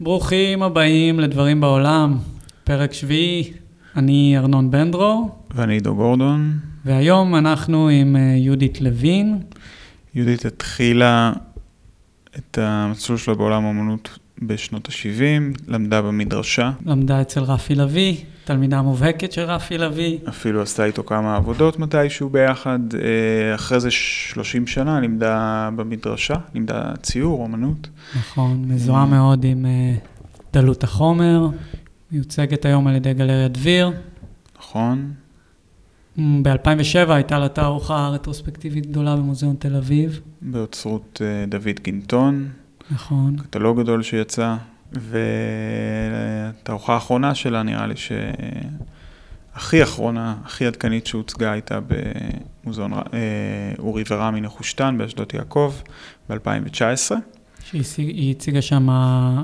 ברוכים הבאים לדברים בעולם, פרק שביעי, אני ארנון בנדרו, ואני עידו גורדון. והיום אנחנו עם אה, יהודית לוין. יהודית התחילה את המסלול שלה בעולם האמנות בשנות ה-70, למדה במדרשה. למדה אצל רפי לביא, תלמידה מובהקת של רפי לביא. אפילו עשתה איתו כמה עבודות מתישהו ביחד. אה, אחרי זה 30 שנה לימדה במדרשה, לימדה ציור, אמנות. נכון, מזוהה מאוד עם אה, דלות החומר, מיוצגת היום על ידי גלריה דביר. נכון. ב-2007 הייתה לה תערוכה רטרוספקטיבית גדולה במוזיאון תל אביב. באוצרות אה, דוד גינטון. נכון. קטלוג גדול שיצא, והתערוכה האחרונה שלה נראה לי שהכי אחרונה, הכי עדכנית שהוצגה הייתה במוזיאון אה, אורי ורמי נחושתן באשדות יעקב ב-2019. שהיא הציגה שם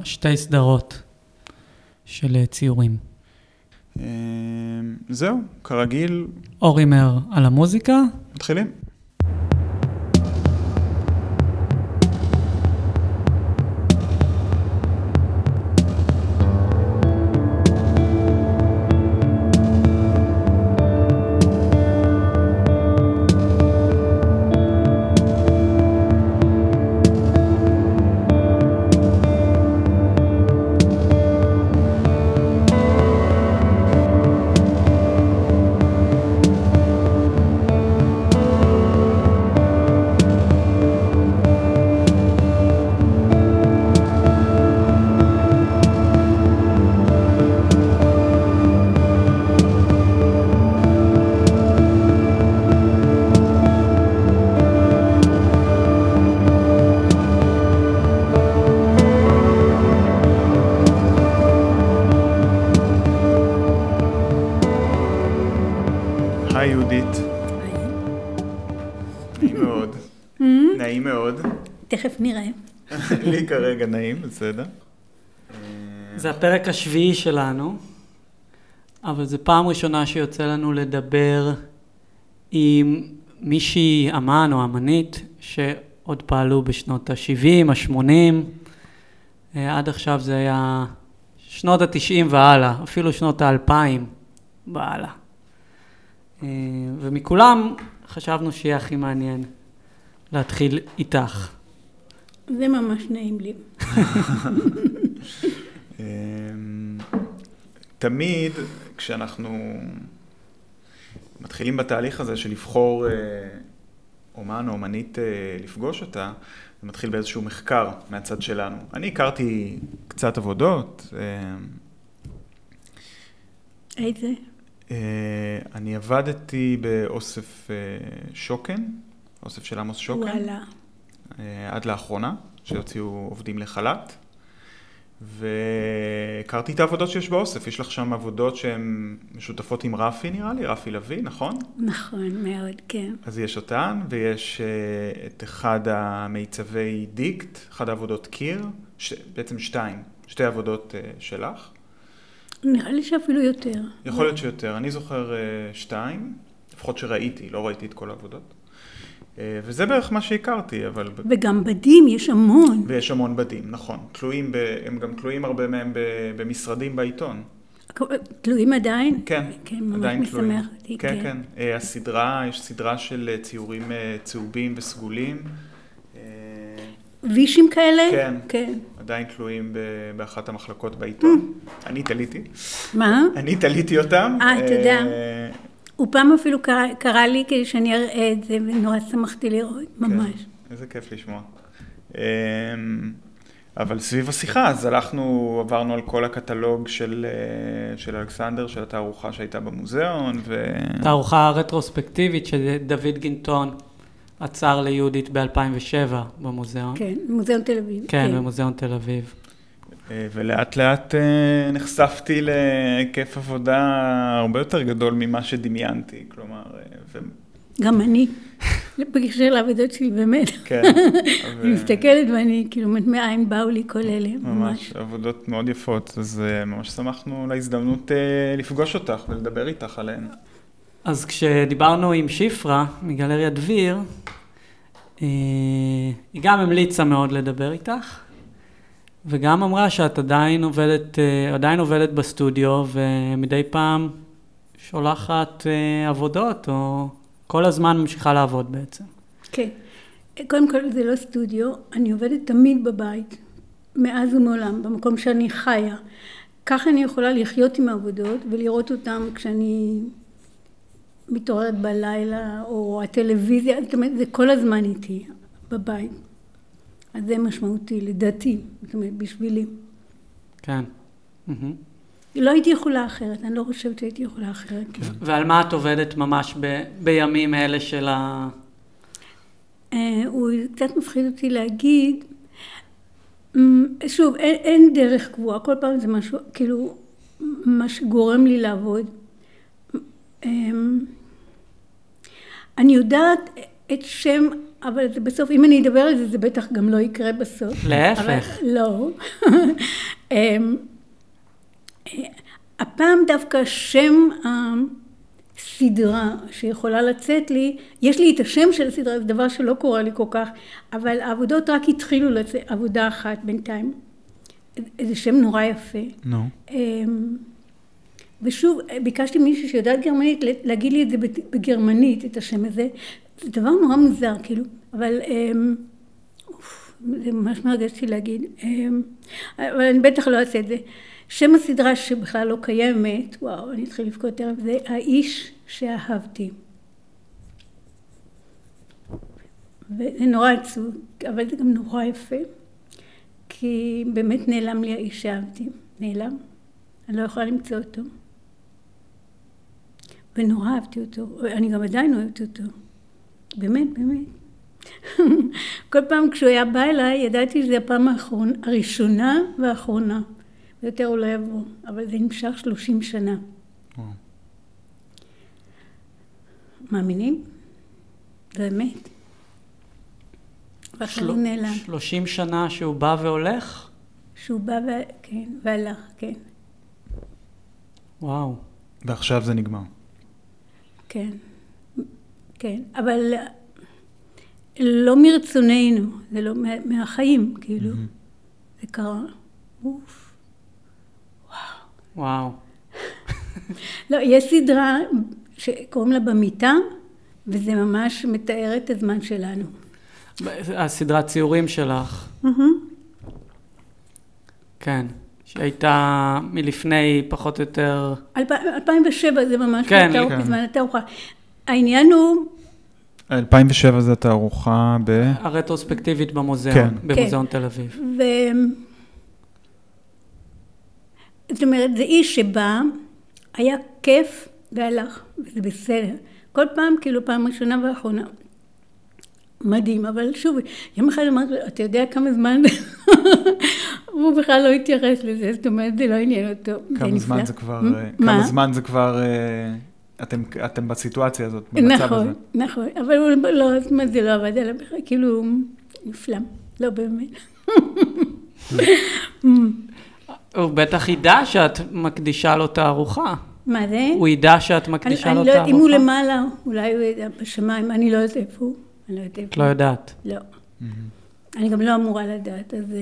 שתי סדרות של ציורים. אה, זהו, כרגיל. אורימר על המוזיקה. מתחילים. כרגע נעים, בסדר. זה הפרק השביעי שלנו, אבל זו פעם ראשונה שיוצא לנו לדבר עם מישהי אמן או אמנית שעוד פעלו בשנות ה-70, ה-80. עד עכשיו זה היה שנות ה-90 והלאה, אפילו שנות ה-2000 והלאה. אה, ומכולם חשבנו שיהיה הכי מעניין להתחיל איתך. זה ממש נעים לי. אמ, תמיד כשאנחנו מתחילים בתהליך הזה של לבחור אה, אומן או אומנית אה, לפגוש אותה, זה מתחיל באיזשהו מחקר מהצד שלנו. אני הכרתי קצת עבודות. איזה? אני עבדתי באוסף שוקן, אוסף של עמוס שוקן. וואלה. עד לאחרונה, שהוציאו עובדים לחל"ת. והכרתי את העבודות שיש באוסף, יש לך שם עבודות שהן משותפות עם רפי נראה לי, רפי לביא, נכון? נכון, מאוד, כן. אז יש אותן, ויש uh, את אחד המיצבי דיקט, אחת העבודות קיר, ש... בעצם שתיים, שתי עבודות uh, שלך. נראה לי שאפילו יותר. יכול להיות שיותר, אני זוכר שתיים, לפחות שראיתי, לא ראיתי את כל העבודות. וזה בערך מה שהכרתי, אבל... וגם בדים, יש המון. ויש המון בדים, נכון. תלויים, ב... הם גם תלויים הרבה מהם במשרדים בעיתון. תלויים עדיין? כן, כן, ממש משמח אותי, כן. כן, כן. הסדרה, יש סדרה של ציורים צהובים וסגולים. וישים כאלה? כן. כן. עדיין תלויים באחת המחלקות בעיתון. אני תליתי. מה? אני תליתי אותם. אה, תודה. הוא פעם אפילו קרא, קרא לי כדי שאני אראה את זה, ונורא שמחתי לראות, ממש. כן, איזה כיף לשמוע. אבל סביב השיחה, אז הלכנו, עברנו על כל הקטלוג של, של אלכסנדר, של התערוכה שהייתה במוזיאון, ו... תערוכה רטרוספקטיבית שדוד גינטון עצר ליהודית ב-2007 במוזיאון. כן, במוזיאון תל אביב. כן, כן. במוזיאון תל אביב. ולאט לאט נחשפתי להיקף עבודה הרבה יותר גדול ממה שדמיינתי, כלומר... ו... גם אני, בקשר לעבודות שלי, באמת. כן. אני מסתכלת ואני, כאילו, מאין באו לי כל אלה, ממש. ממש, עבודות מאוד יפות, אז ממש שמחנו להזדמנות לפגוש אותך ולדבר איתך עליהן. אז כשדיברנו עם שיפרה מגלריה דביר, היא גם המליצה מאוד לדבר איתך. וגם אמרה שאת עדיין עובדת, אה, עדיין עובדת בסטודיו, ומדי פעם שולחת אה, עבודות, או כל הזמן ממשיכה לעבוד בעצם. כן. קודם כל זה לא סטודיו, אני עובדת תמיד בבית, מאז ומעולם, במקום שאני חיה. ככה אני יכולה לחיות עם העבודות ולראות אותן כשאני מתעוררת בלילה, או הטלוויזיה, זאת אומרת, זה כל הזמן איתי, בבית. אז זה משמעותי, לדעתי, זאת אומרת, בשבילי. כן. לא הייתי יכולה אחרת, אני לא חושבת שהייתי יכולה אחרת. ועל מה את עובדת ממש ב, בימים אלה של ה... אה, הוא קצת מפחיד אותי להגיד, אמ, שוב, אין, אין דרך קבועה, כל פעם זה משהו, כאילו, מה שגורם לי לעבוד. אמ, אני יודעת את שם, אבל זה בסוף, אם אני אדבר על זה, זה בטח גם לא יקרה בסוף. להפך. אבל, לא. אמ, הפעם דווקא שם הסדרה שיכולה לצאת לי, יש לי את השם של הסדרה, זה דבר שלא קורה לי כל כך, אבל העבודות רק התחילו לצאת, עבודה אחת בינתיים. זה שם נורא יפה. נו. אמ, ושוב, ביקשתי מישהי שיודעת גרמנית להגיד לי את זה בגרמנית, את השם הזה. זה דבר נורא מוזר, כאילו, אבל אמ, אוף, זה ממש מרגש אותי להגיד. אמ, אבל אני בטח לא אעשה את זה. שם הסדרה שבכלל לא קיימת, וואו, אני אתחיל לבכות תכף, זה האיש שאהבתי. וזה נורא עצוב, אבל זה גם נורא יפה, כי באמת נעלם לי האיש שאהבתי. נעלם. אני לא יכולה למצוא אותו. ונורא אהבתי אותו, אני גם עדיין אוהבת אותו. באמת, באמת. כל פעם כשהוא היה בא אליי, ידעתי שזו הפעם האחרונה, הראשונה והאחרונה. ויותר הוא לא יבוא, אבל זה נמשך שלושים שנה. מאמינים? זה אמת. הוא נעלם. שלושים שנה שהוא בא והולך? שהוא בא ו... כן, והלך, כן, וואו. ועכשיו זה נגמר. כן. כן, אבל לא מרצוננו, זה לא מה, מהחיים, כאילו. זה קרה. אוף. וואו. לא, יש סדרה שקוראים לה במיטה, וזה ממש מתאר את הזמן שלנו. הסדרת ציורים שלך, כן. שהייתה מלפני פחות או יותר... אלפ- 2007 זה ממש כן, כן. בזמן התערוכה. העניין הוא, 2007 זה התערוכה ב... הרטרוספקטיבית במוזיאון, כן. במוזיאון תל אביב. ו... זאת אומרת, זה איש שבא, היה כיף והלך, וזה בסדר. כל פעם, כאילו פעם ראשונה ואחרונה. מדהים, אבל שוב, יום אחד אמרתי לו, אתה יודע כמה זמן? הוא בכלל לא התייחס לזה, זאת אומרת, זה לא עניין אותו. זה כמה זמן נפלא. זה כבר... מ- אה? כמה זמן זה כבר... אתם, אתם בסיטואציה הזאת, במצב נכון, הזה. נכון, אבל הוא לא, זאת אומרת, זה לא עבד עליו בכלל, כאילו, נפלא, לא באמת. הוא בטח ידע שאת מקדישה לו תערוכה. מה זה? הוא ידע שאת מקדישה אני לו לא, תערוכה? אם הוא למעלה, אולי הוא ידע בשמיים, אני לא יודעת איפה הוא. אני לא יודעת את לא. יודעת. לא. אני גם לא אמורה לדעת, אז...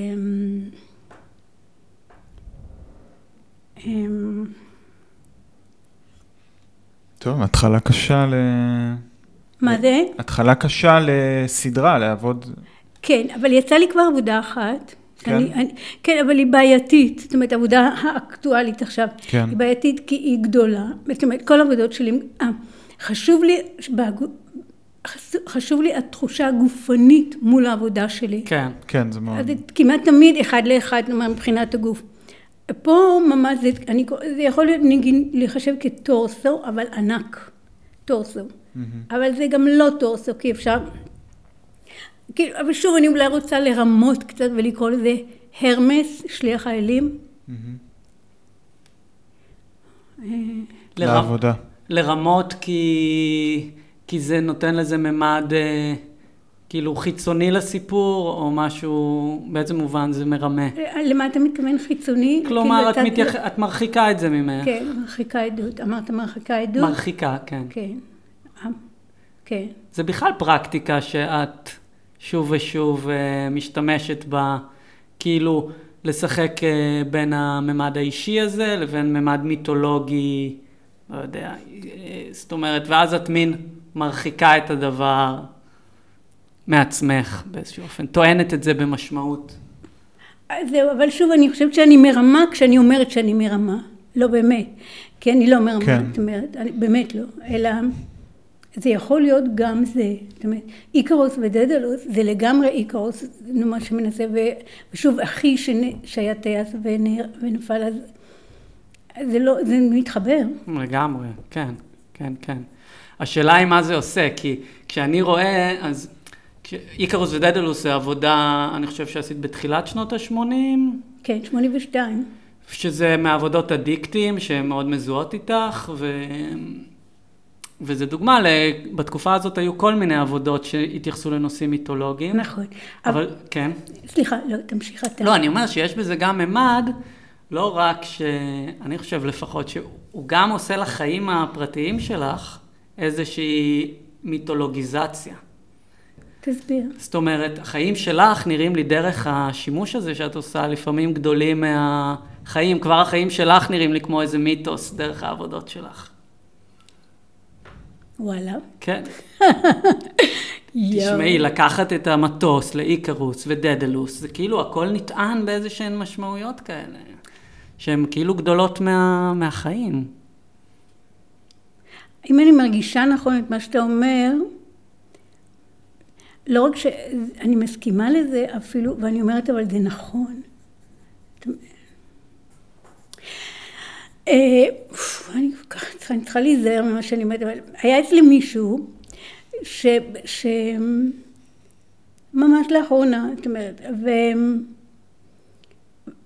טוב, התחלה קשה ל... מה זה? התחלה קשה לסדרה, לעבוד... כן, אבל יצא לי כבר עבודה אחת. כן? אני, אני, כן, אבל היא בעייתית. זאת אומרת, העבודה האקטואלית עכשיו. כן. היא בעייתית כי היא גדולה. זאת אומרת, כל העבודות שלי... אה, חשוב לי, חשוב- חשוב לי התחושה הגופנית מול העבודה שלי. כן. כן, זה מאוד... אז כמעט תמיד אחד לאחד, כלומר, מבחינת הגוף. פה ממש, זה, אני, זה יכול להיות נגיד להיחשב כטורסו, אבל ענק. טורסו. אבל זה גם לא טורסו, כי אפשר... כאילו, אבל שוב, אני אולי רוצה לרמות קצת ולקרוא לזה הרמס, שליח האלים. לר- לעבודה. לרמות כי... כי זה נותן לזה ממד אה, כאילו חיצוני לסיפור, או משהו, באיזה מובן זה מרמה. למה אתה מתכוון חיצוני? כלומר, כאילו, את, אתה- מתייח... את מרחיקה את זה ממך. כן, מרחיקה עדות. אמרת מרחיקה עדות? מרחיקה, כן. כן. אה, כן. זה בכלל פרקטיקה שאת שוב ושוב אה, משתמשת בה, כאילו לשחק אה, בין הממד האישי הזה לבין ממד מיתולוגי, לא יודע, אה, זאת אומרת, ואז את מין מרחיקה את הדבר מעצמך באיזשהו אופן, טוענת את זה במשמעות. זהו, אבל שוב, אני חושבת שאני מרמה כשאני אומרת שאני מרמה. לא באמת. כי אני לא מרמה, כן. זאת אומרת, אני, באמת לא. אלא זה יכול להיות גם זה. זאת אומרת, איקרוס ודדלוס זה לגמרי איקרוס, נו, מה שמנסה, ושוב, אחי שנ, שהיה טייס ונ- ונפל, אז זה לא, זה מתחבר. לגמרי, כן, כן, כן. השאלה היא מה זה עושה, כי כשאני רואה, אז איקרוס ודדלוס זה עבודה, אני חושב שעשית בתחילת שנות ה-80, כן, 82. שזה מעבודות אדיקטים שהן מאוד מזוהות איתך, ו... וזה דוגמה. בתקופה הזאת היו כל מיני עבודות שהתייחסו לנושאים מיתולוגיים. נכון. אבל, אבל, כן. סליחה, לא, תמשיך אתה. לא, אני אומר שיש בזה גם ממד, לא רק ש... אני חושב לפחות שהוא גם עושה לחיים הפרטיים שלך איזושהי מיתולוגיזציה. תסביר. זאת אומרת, החיים שלך נראים לי דרך השימוש הזה שאת עושה לפעמים גדולים מהחיים. כבר החיים שלך נראים לי כמו איזה מיתוס דרך העבודות שלך. וואלה. כן. תשמעי, לקחת את המטוס לאיקרוס ודדלוס, זה כאילו הכל נטען באיזה שהן משמעויות כאלה, שהן כאילו גדולות מה, מהחיים. אם אני מרגישה נכון את מה שאתה אומר, לא רק שאני מסכימה לזה אפילו, ואני אומרת אבל זה נכון. אה, אני צריכה, להיזהר ממה שאני אומרת, אבל היה אצלי מישהו ש... ש... ממש לאחרונה, זאת אומרת, ו...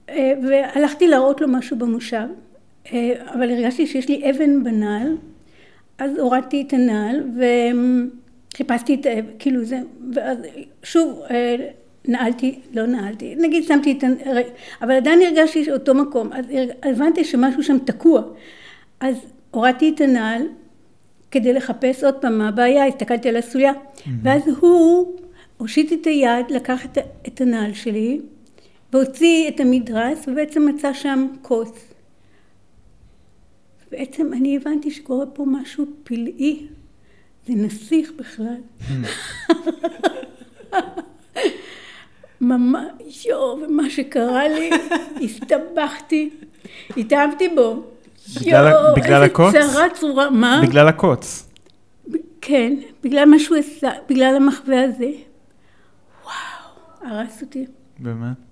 אה, והלכתי להראות לו משהו במושב, אה, אבל הרגשתי שיש לי אבן בנעל, אז הורדתי את הנעל וחיפשתי את, ה- כאילו זה, ואז שוב אה, נעלתי, לא נעלתי, נגיד שמתי את, ה- אבל עדיין הרגשתי שאותו מקום, אז הבנתי שמשהו שם תקוע, אז הורדתי את הנעל כדי לחפש עוד פעם מה הבעיה, הסתכלתי על הסוליה, ואז הוא הושיט את היד, לקח את, את הנעל שלי, והוציא את המדרס, ובעצם מצא שם כוס. בעצם אני הבנתי שקורה פה משהו פלאי, זה נסיך בכלל. ממש, יואו, ומה שקרה לי, הסתבכתי, התאהבתי בו. יואו, בגלל הקוץ? איזה צרה צרורה, מה? בגלל הקוץ. כן, בגלל מה שהוא עשה, בגלל המחווה הזה. וואו, הרס אותי. באמת.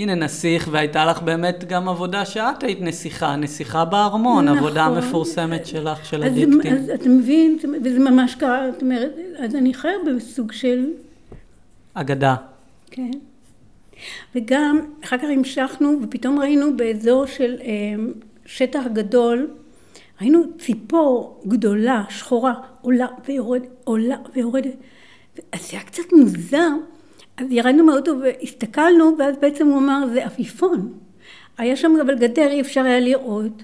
הנה נסיך, והייתה לך באמת גם עבודה שאת היית נסיכה, נסיכה בארמון, נכון. עבודה מפורסמת שלך, של אז, אדיקטים. אז אתה מבין, וזה ממש קרה, זאת אומרת, אז אני חיה בסוג של אגדה. כן. וגם, אחר כך המשכנו, ופתאום ראינו באזור של אה, שטח גדול, ראינו ציפור גדולה, שחורה, עולה ויורדת, עולה ויורדת. אז זה היה קצת מוזר. אז ירדנו מהאוטו והסתכלנו, ואז בעצם הוא אמר, זה עפיפון. היה שם אבל גדר, אי אפשר היה לראות.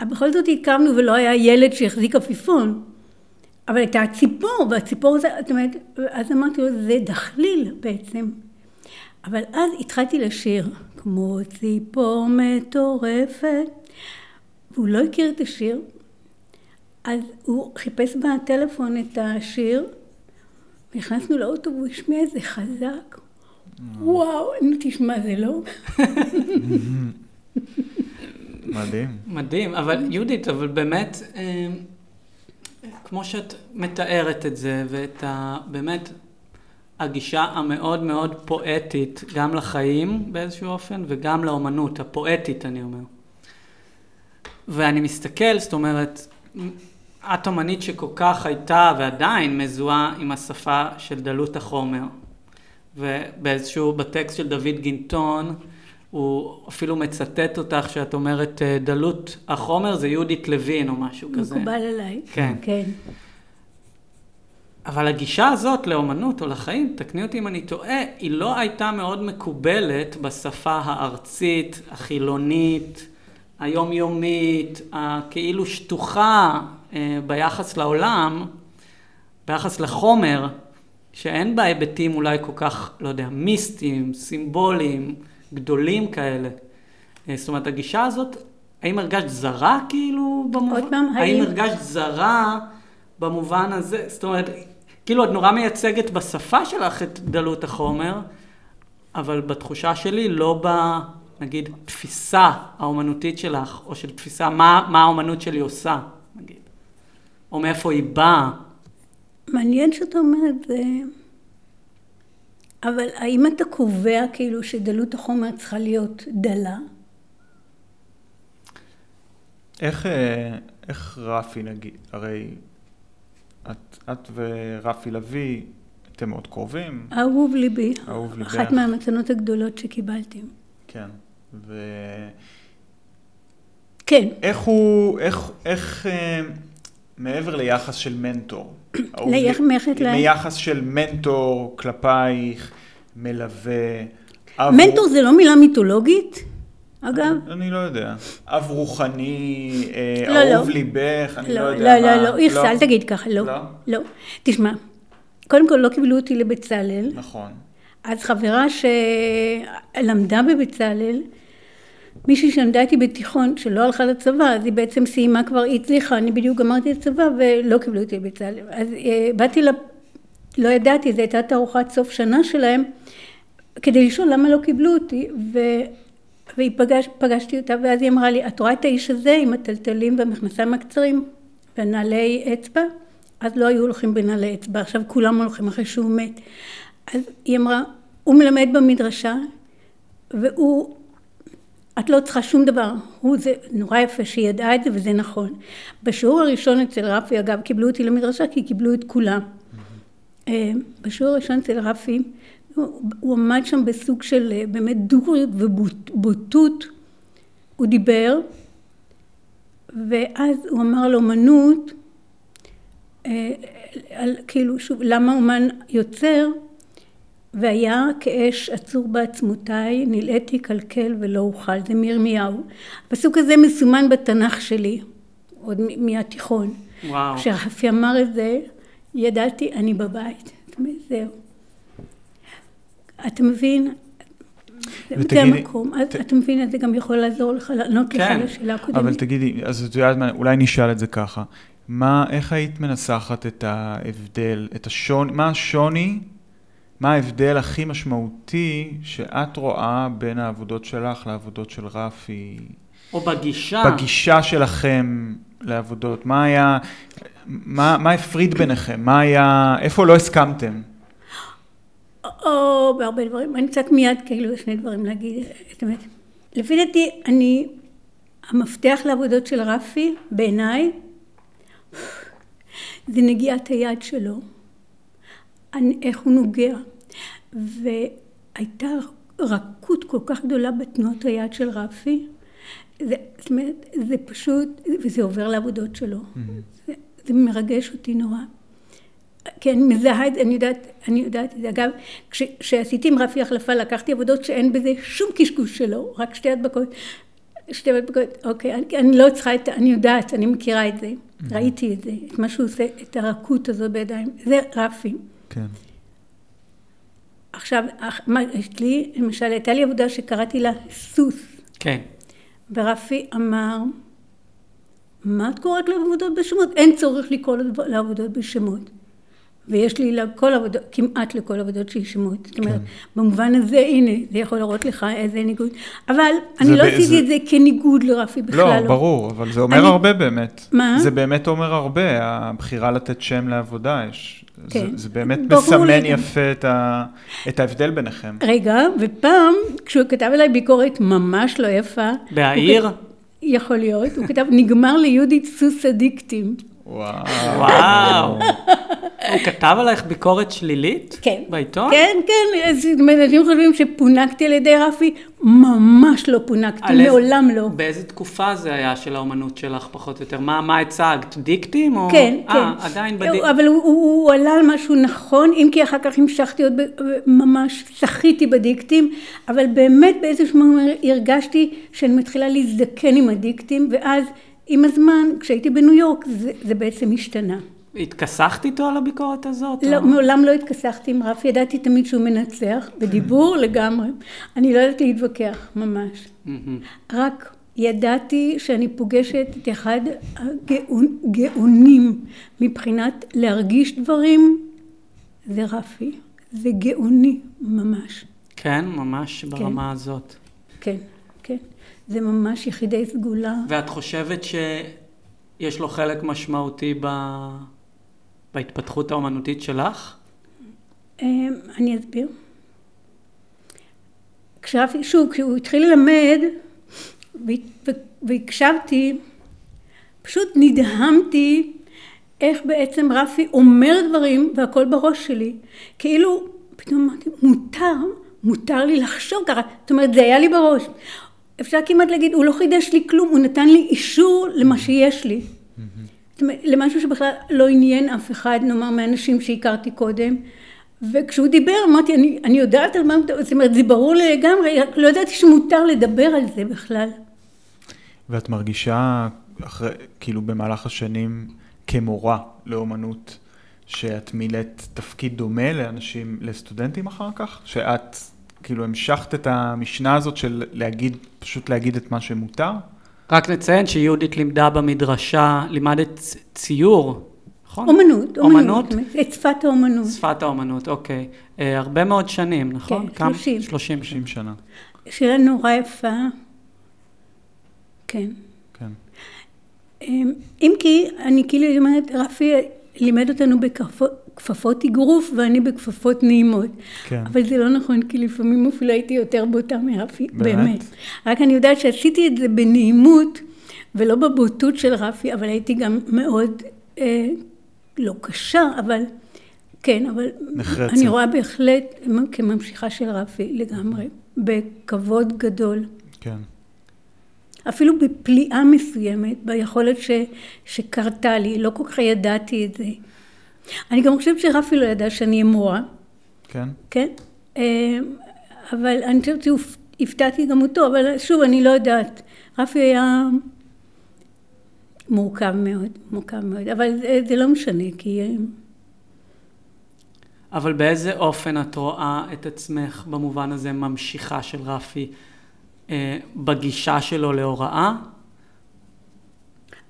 אבל בכל זאת התקרבנו ולא היה ילד שהחזיק עפיפון. אבל הייתה ציפור, והציפור זה, זאת אומרת, אז אמרתי לו, זה דחליל בעצם. אבל אז התחלתי לשיר, כמו ציפור מטורפת, והוא לא הכיר את השיר, אז הוא חיפש בטלפון את השיר, נכנסנו לאוטו והוא השמיע את זה חזק. וואו, נו תשמע, זה לא... מדהים. מדהים, אבל יהודית, אבל באמת, אה, כמו שאת מתארת את זה, ואת ה... באמת, הגישה המאוד מאוד פואטית, גם לחיים באיזשהו אופן, וגם לאומנות, הפואטית, אני אומר. ואני מסתכל, זאת אומרת, את אומנית שכל כך הייתה ועדיין מזוהה עם השפה של דלות החומר. ובאיזשהו, בטקסט של דוד גינטון, הוא אפילו מצטט אותך שאת אומרת, אה, דלות החומר זה יהודית לוין או משהו כזה. מקובל עליי. כן. כן. אבל הגישה הזאת לאומנות או לחיים, תקני אותי אם אני טועה, היא לא הייתה מאוד מקובלת בשפה הארצית, החילונית, היומיומית, הכאילו שטוחה ביחס לעולם, ביחס לחומר, שאין בה היבטים אולי כל כך, לא יודע, מיסטיים, סימבוליים, גדולים כאלה. אה, זאת אומרת, הגישה הזאת, האם הרגשת זרה כאילו במובן? עוד פעם, האם האם- הרגשת זרה במובן הזה? זאת אומרת, כאילו את נורא מייצגת בשפה שלך את דלות החומר, אבל בתחושה שלי לא ב... נגיד, תפיסה האומנותית שלך, או של תפיסה מה, מה האומנות שלי עושה. או מאיפה היא באה. מעניין שאתה אומר את זה, אבל האם אתה קובע כאילו שדלות החומר צריכה להיות דלה? איך, אה, איך רפי נגיד, הרי את, את ורפי לביא, אתם מאוד קרובים, אהוב ליבי, אהוב ליבך. אחת מהמתנות הגדולות שקיבלתי. כן, כן, ואיך הוא, איך, איך, אה, מעבר ליחס של מנטור, ליח- מיחס ל- מיחס של מנטור כלפייך, מלווה, אב- מנטור זה לא מילה מיתולוגית, אגב? אני לא יודע. אב רוחני, אה, לא, לא. אהוב ליבך, אני לא לא, יודע לא, מה. לא, לא, איכס, אל תגיד ככה, לא. לא? לא. תשמע, קודם כל לא קיבלו אותי לבצלאל, נכון. אז חברה שלמדה בבצלאל, מישהי שלמדה איתי בתיכון, שלא הלכה לצבא, אז היא בעצם סיימה כבר, היא הצליחה, אני בדיוק גמרתי את הצבא ולא קיבלו אותי לבצלאל. אז אה, באתי, ל... לא ידעתי, זו הייתה תערוכת סוף שנה שלהם, כדי לשאול למה לא קיבלו אותי, ו... והיא פגש, פגשתי אותה, ואז היא אמרה לי, את רואה את האיש הזה עם הטלטלים והמכנסיים הקצרים והנעלי אצבע? אז לא היו הולכים בנעלי אצבע, עכשיו כולם הולכים אחרי שהוא מת. אז היא אמרה, הוא מלמד במדרשה, והוא, את לא צריכה שום דבר, הוא זה נורא יפה שהיא ידעה את זה וזה נכון. בשיעור הראשון אצל רפי, אגב, קיבלו אותי למדרשה כי קיבלו את כולם. אה, בשיעור הראשון אצל רפי, הוא, הוא עמד שם בסוג של אה, באמת דוריות ובוטות, הוא דיבר, ואז הוא אמר על אומנות, אה, על, כאילו, שוב, למה אומן יוצר, והיה כאש עצור בעצמותיי, נלאיתי קלקל ולא אוכל, זה מירמיהו. הפסוק הזה מסומן בתנ"ך שלי, עוד מהתיכון. וואו. כשרפי אמר את זה, ידעתי, אני בבית. זאת אומרת, זהו. אתה מבין? זה- זה ותגידי, המקום. ת- אתה מבין, זה גם יכול לעזור לך לענות לך כן, על השאלה הקודמת. אבל תגידי, אז את יודעת מה, אולי נשאל את זה ככה. מה, איך היית מנסחת את ההבדל, את השוני, מה השוני, מה ההבדל הכי משמעותי שאת רואה בין העבודות שלך לעבודות של רפי? או בגישה. בגישה שלכם לעבודות, מה היה, מה, מה הפריד ביניכם? מה היה, איפה לא הסכמתם? או בהרבה דברים, אני קצת מיד כאילו שני דברים להגיד, זאת אומרת, לפי דעתי אני, המפתח לעבודות של רפי בעיניי זה נגיעת היד שלו, איך הוא נוגע, והייתה רכות כל כך גדולה בתנועות היד של רפי, זה, זאת אומרת, זה פשוט, וזה עובר לעבודות שלו, זה, זה מרגש אותי נורא. כי אני מזהה את זה, אני יודעת, אני יודעת את זה. אגב, כש- כשעשיתי עם רפי החלפה, לקחתי עבודות שאין בזה שום קשקוש שלו, רק שתי הדבקות. שתי הדבקות, אוקיי, אני, אני לא צריכה את, אני יודעת, אני מכירה את זה, ראיתי את זה, את מה שהוא עושה, את הרכות הזו בידיים, זה רפי. כן. עכשיו, מה, יש לי, למשל, הייתה לי עבודה שקראתי לה סוס, כן. ורפי אמר, מה את קוראת לעבודות בשמות? אין צורך לקרוא לעבודות בשמות. ויש לי לכל עבודות, כמעט לכל עבודות שהיא שמות. זאת אומרת, במובן הזה, הנה, זה יכול להראות לך איזה ניגוד. אבל אני לא עשיתי זה- את זה כניגוד לרפי בכלל לא, ברור, אבל זה אומר אני- הרבה באמת. מה? זה באמת אומר הרבה, הבחירה לתת שם לעבודה, יש, כן. זה, זה באמת מסמן לגמרי. יפה את, ה, את ההבדל ביניכם. רגע, ופעם, כשהוא כתב אליי ביקורת ממש לא יפה, בהעיר? יכול להיות, הוא כתב, נגמר ליהודית סוס אדיקטים. וואו. וואו. הוא כתב עלייך ביקורת שלילית? כן. בעיתון? כן, כן, אז אנשים חושבים שפונקתי על ידי רפי, ממש לא פונקתי, מעולם לא. באיזה תקופה זה היה של האומנות שלך, פחות או יותר? מה, מה הצגת? דיקטים? או... כן, אה, כן. עדיין בדיק... אבל הוא, הוא, הוא עלה על משהו נכון, אם כי אחר כך המשכתי עוד, ב- ממש שחיתי בדיקטים, אבל באמת באיזשהו moment הרגשתי שאני מתחילה להזדקן עם הדיקטים, ואז עם הזמן, כשהייתי בניו יורק, זה, זה בעצם השתנה. התכסחת איתו על הביקורת הזאת? לא, או- מעולם לא התכסחתי עם רפי, ידעתי תמיד שהוא מנצח, בדיבור לגמרי. אני לא יודעת להתווכח, ממש. רק ידעתי שאני פוגשת את אחד הגאונים מבחינת להרגיש דברים, זה רפי. זה גאוני ממש. כן, ממש ברמה הזאת. כן, כן. זה ממש יחידי סגולה. ואת חושבת שיש לו חלק משמעותי ב... בהתפתחות האומנותית שלך? אמ, אני אסביר. כשרפי, שוב, כשהוא התחיל ללמד והקשבתי, פשוט נדהמתי איך בעצם רפי אומר דברים והכל בראש שלי. כאילו, פתאום אמרתי, מותר, מותר לי לחשוב ככה. זאת אומרת, זה היה לי בראש. אפשר כמעט להגיד, הוא לא חידש לי כלום, הוא נתן לי אישור למה שיש לי. זאת אומרת, למשהו שבכלל לא עניין אף אחד, נאמר, מהאנשים שהכרתי קודם. וכשהוא דיבר, אמרתי, אני, אני יודעת על מה הוא מדבר, זאת אומרת, זה ברור לי לגמרי, רק לא ידעתי שמותר לדבר על זה בכלל. ואת מרגישה, אחרי, כאילו במהלך השנים, כמורה לאומנות, שאת מילאת תפקיד דומה לאנשים, לסטודנטים אחר כך? שאת כאילו המשכת את המשנה הזאת של להגיד, פשוט להגיד את מה שמותר? רק נציין שיהודית לימדה במדרשה, לימדת ציור, נכון? אומנות, אומנות? אומנות, את שפת האומנות. שפת האומנות, אוקיי. אה, הרבה מאוד שנים, נכון? כן, כמה? 30. 30 30 שנה. שאלה נורא יפה. כן. כן. אמ, אם כי, אני כאילו אומרת, רפי לימד אותנו בכפפות אגרוף ואני בכפפות נעימות. כן. אבל זה לא נכון, כי לפעמים אפילו הייתי יותר בוטה מרפי, באמת? באמת. רק אני יודעת שעשיתי את זה בנעימות ולא בבוטות של רפי, אבל הייתי גם מאוד, אה, לא קשה, אבל כן, אבל נחרצת. אני רואה בהחלט כממשיכה של רפי לגמרי, בכבוד גדול. כן. אפילו בפליאה מסוימת, ביכולת ש, שקרתה לי, לא כל כך ידעתי את זה. אני גם חושבת שרפי לא ידע שאני אהיה מורה, כן? כן? אה, אבל אני חושבת שהפתעתי גם אותו, אבל שוב, אני לא יודעת. רפי היה מורכב מאוד, מורכב מאוד, אבל זה, לא משנה, כי... אה, אבל באיזה אופן את רואה את עצמך במובן הזה ממשיכה של רפי אה, בגישה שלו להוראה?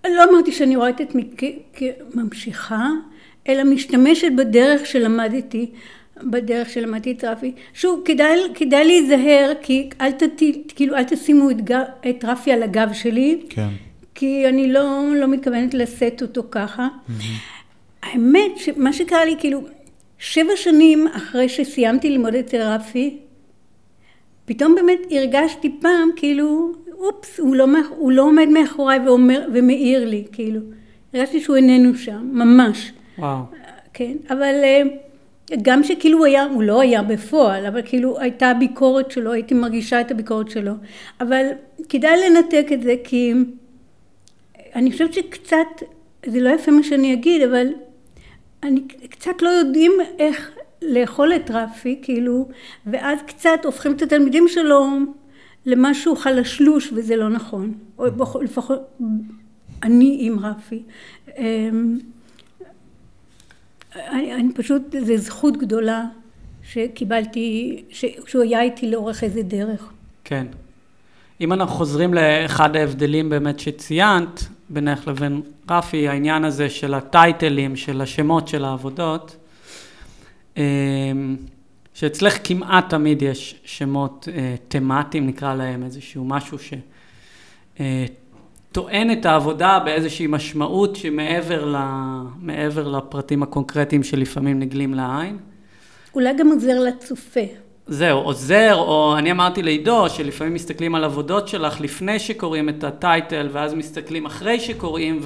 לא אמרתי שאני רואה את עצמי כממשיכה, אלא משתמשת בדרך שלמדתי, בדרך שלמדתי את רפי. שוב, כדאי, כדאי להיזהר, כי אל, ת, כאילו, אל תשימו את, גב, את רפי על הגב שלי, כן. כי אני לא, לא מתכוונת לשאת אותו ככה. האמת, שמה שקרה לי, כאילו, שבע שנים אחרי שסיימתי ללמוד אצל רפי, פתאום באמת הרגשתי פעם, כאילו, אופס, הוא לא, הוא לא עומד מאחוריי ואומר, ומעיר לי, כאילו. הרגשתי שהוא איננו שם, ממש. כן, אבל אה, גם שכאילו הוא היה, הוא לא היה בפועל, אבל כאילו הייתה ביקורת שלו, הייתי מרגישה את הביקורת שלו. אבל כדאי לנתק את זה, כי אני חושבת שקצת, זה לא יפה מה שאני אגיד, אבל אני קצת לא יודעים איך לאכול את רפי, כאילו, ואז קצת הופכים את התלמידים שלו למשהו חלשלוש, וזה לא נכון. או לפחות אני עם רפי. אני, אני פשוט, זו זכות גדולה שקיבלתי, ש- שהוא היה איתי לאורך איזה דרך. כן. אם אנחנו חוזרים לאחד ההבדלים באמת שציינת, בינך לבין רפי, העניין הזה של הטייטלים, של השמות של העבודות, אמ, שאצלך כמעט תמיד יש שמות אה, תמטיים, נקרא להם, איזשהו משהו שטוען את העבודה באיזושהי משמעות שמעבר ל, מעבר לפרטים הקונקרטיים שלפעמים נגלים לעין. אולי גם עוזר לצופה. זהו, עוזר, או אני אמרתי לעידו, שלפעמים מסתכלים על עבודות שלך לפני שקוראים את הטייטל, ואז מסתכלים אחרי שקוראים,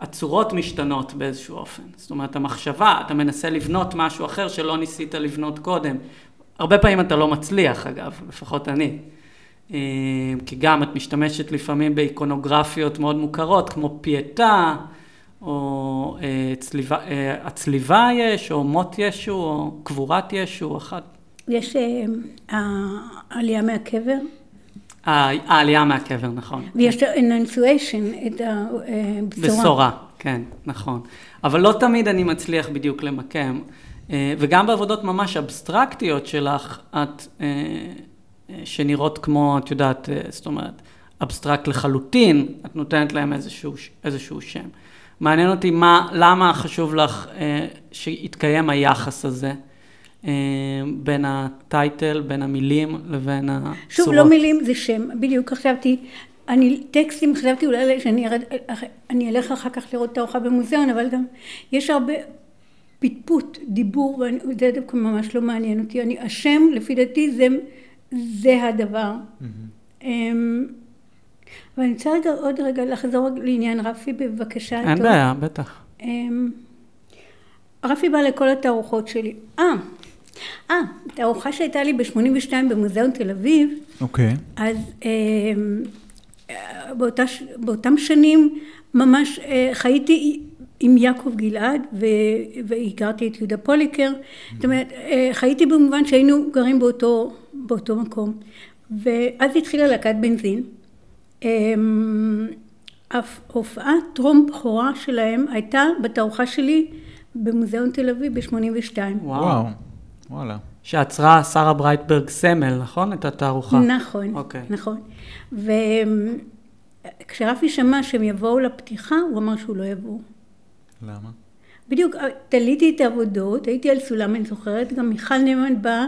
והצורות משתנות באיזשהו אופן. זאת אומרת, המחשבה, אתה מנסה לבנות משהו אחר שלא ניסית לבנות קודם. הרבה פעמים אתה לא מצליח, אגב, לפחות אני. אה, כי גם את משתמשת לפעמים באיקונוגרפיות מאוד מוכרות, כמו פייטה, או אה, צליבה, אה, הצליבה יש, או מות ישו, או קבורת ישו, אחת. יש אה, העלייה מהקבר, העלייה מהקבר, נכון. ויש את ה-annunciation, את הבשורה. בשורה, כן, נכון. אבל לא תמיד אני מצליח בדיוק למקם. אה, וגם בעבודות ממש אבסטרקטיות שלך, את, אה, אה, שנראות כמו, את יודעת, זאת אומרת, אבסטרקט לחלוטין, את נותנת להם איזשהו, איזשהו שם. מעניין אותי מה, למה חשוב לך שיתקיים היחס הזה בין ה title, בין המילים לבין הצורות. שוב, לא מילים, זה שם. בדיוק חשבתי, אני, טקסטים, חשבתי אולי שאני ארד, אני אלך אחר כך לראות את התערוכה במוזיאון, אבל גם יש הרבה פטפוט, דיבור, וזה דווקא ממש לא מעניין אותי. אני, השם, לפי דעתי, זה, זה הדבר. Mm-hmm. ואני רוצה רגע, עוד רגע לחזור לעניין רפי, בבקשה. אין בעיה, בטח. אמ, רפי בא לכל התערוכות שלי. אה, אה, תערוכה שהייתה לי ב-82 במוזיאון תל אביב. אוקיי. Okay. אז אמ, באותה, באותם שנים ממש אה, חייתי עם יעקב גלעד והכרתי את יהודה פוליקר, זאת אומרת אה, חייתי במובן שהיינו גרים באותו, באותו מקום ואז התחילה להקת בנזין אמ, ההופעה טרום בכורה שלהם הייתה בתערוכה שלי במוזיאון תל אביב ב-82. וואו, וואלה. שעצרה שרה ברייטברג סמל, נכון? את התערוכה. נכון, okay. אוקיי. נכון. וכשרפי שמע שהם יבואו לפתיחה, הוא אמר שהוא לא יבוא. למה? בדיוק, תליתי את העבודות, הייתי על סולם, אני זוכרת, גם מיכל נאמן באה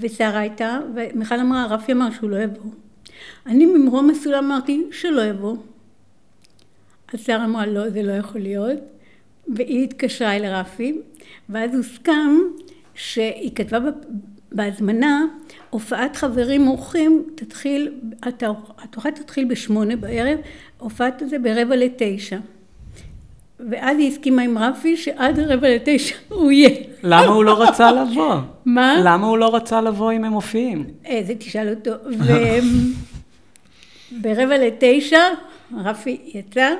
ושרה הייתה, ומיכל אמרה, רפי אמר שהוא לא יבוא. אני ממרום הסולם אמרתי שלא יבוא. אז שרה אמרה, לא, זה לא יכול להיות, והיא התקשרה אל רפי, ואז הוסכם שהיא כתבה בהזמנה, הופעת חברים אורחים תתחיל, התוכחה תתחיל בשמונה בערב, הופעת זה ברבע לתשע. ואז היא הסכימה עם רפי שעד רבע לתשע הוא יהיה. למה הוא לא רצה לבוא? מה? למה הוא לא רצה לבוא אם הם מופיעים? איזה, תשאל אותו. וברבע לתשע רפי יצא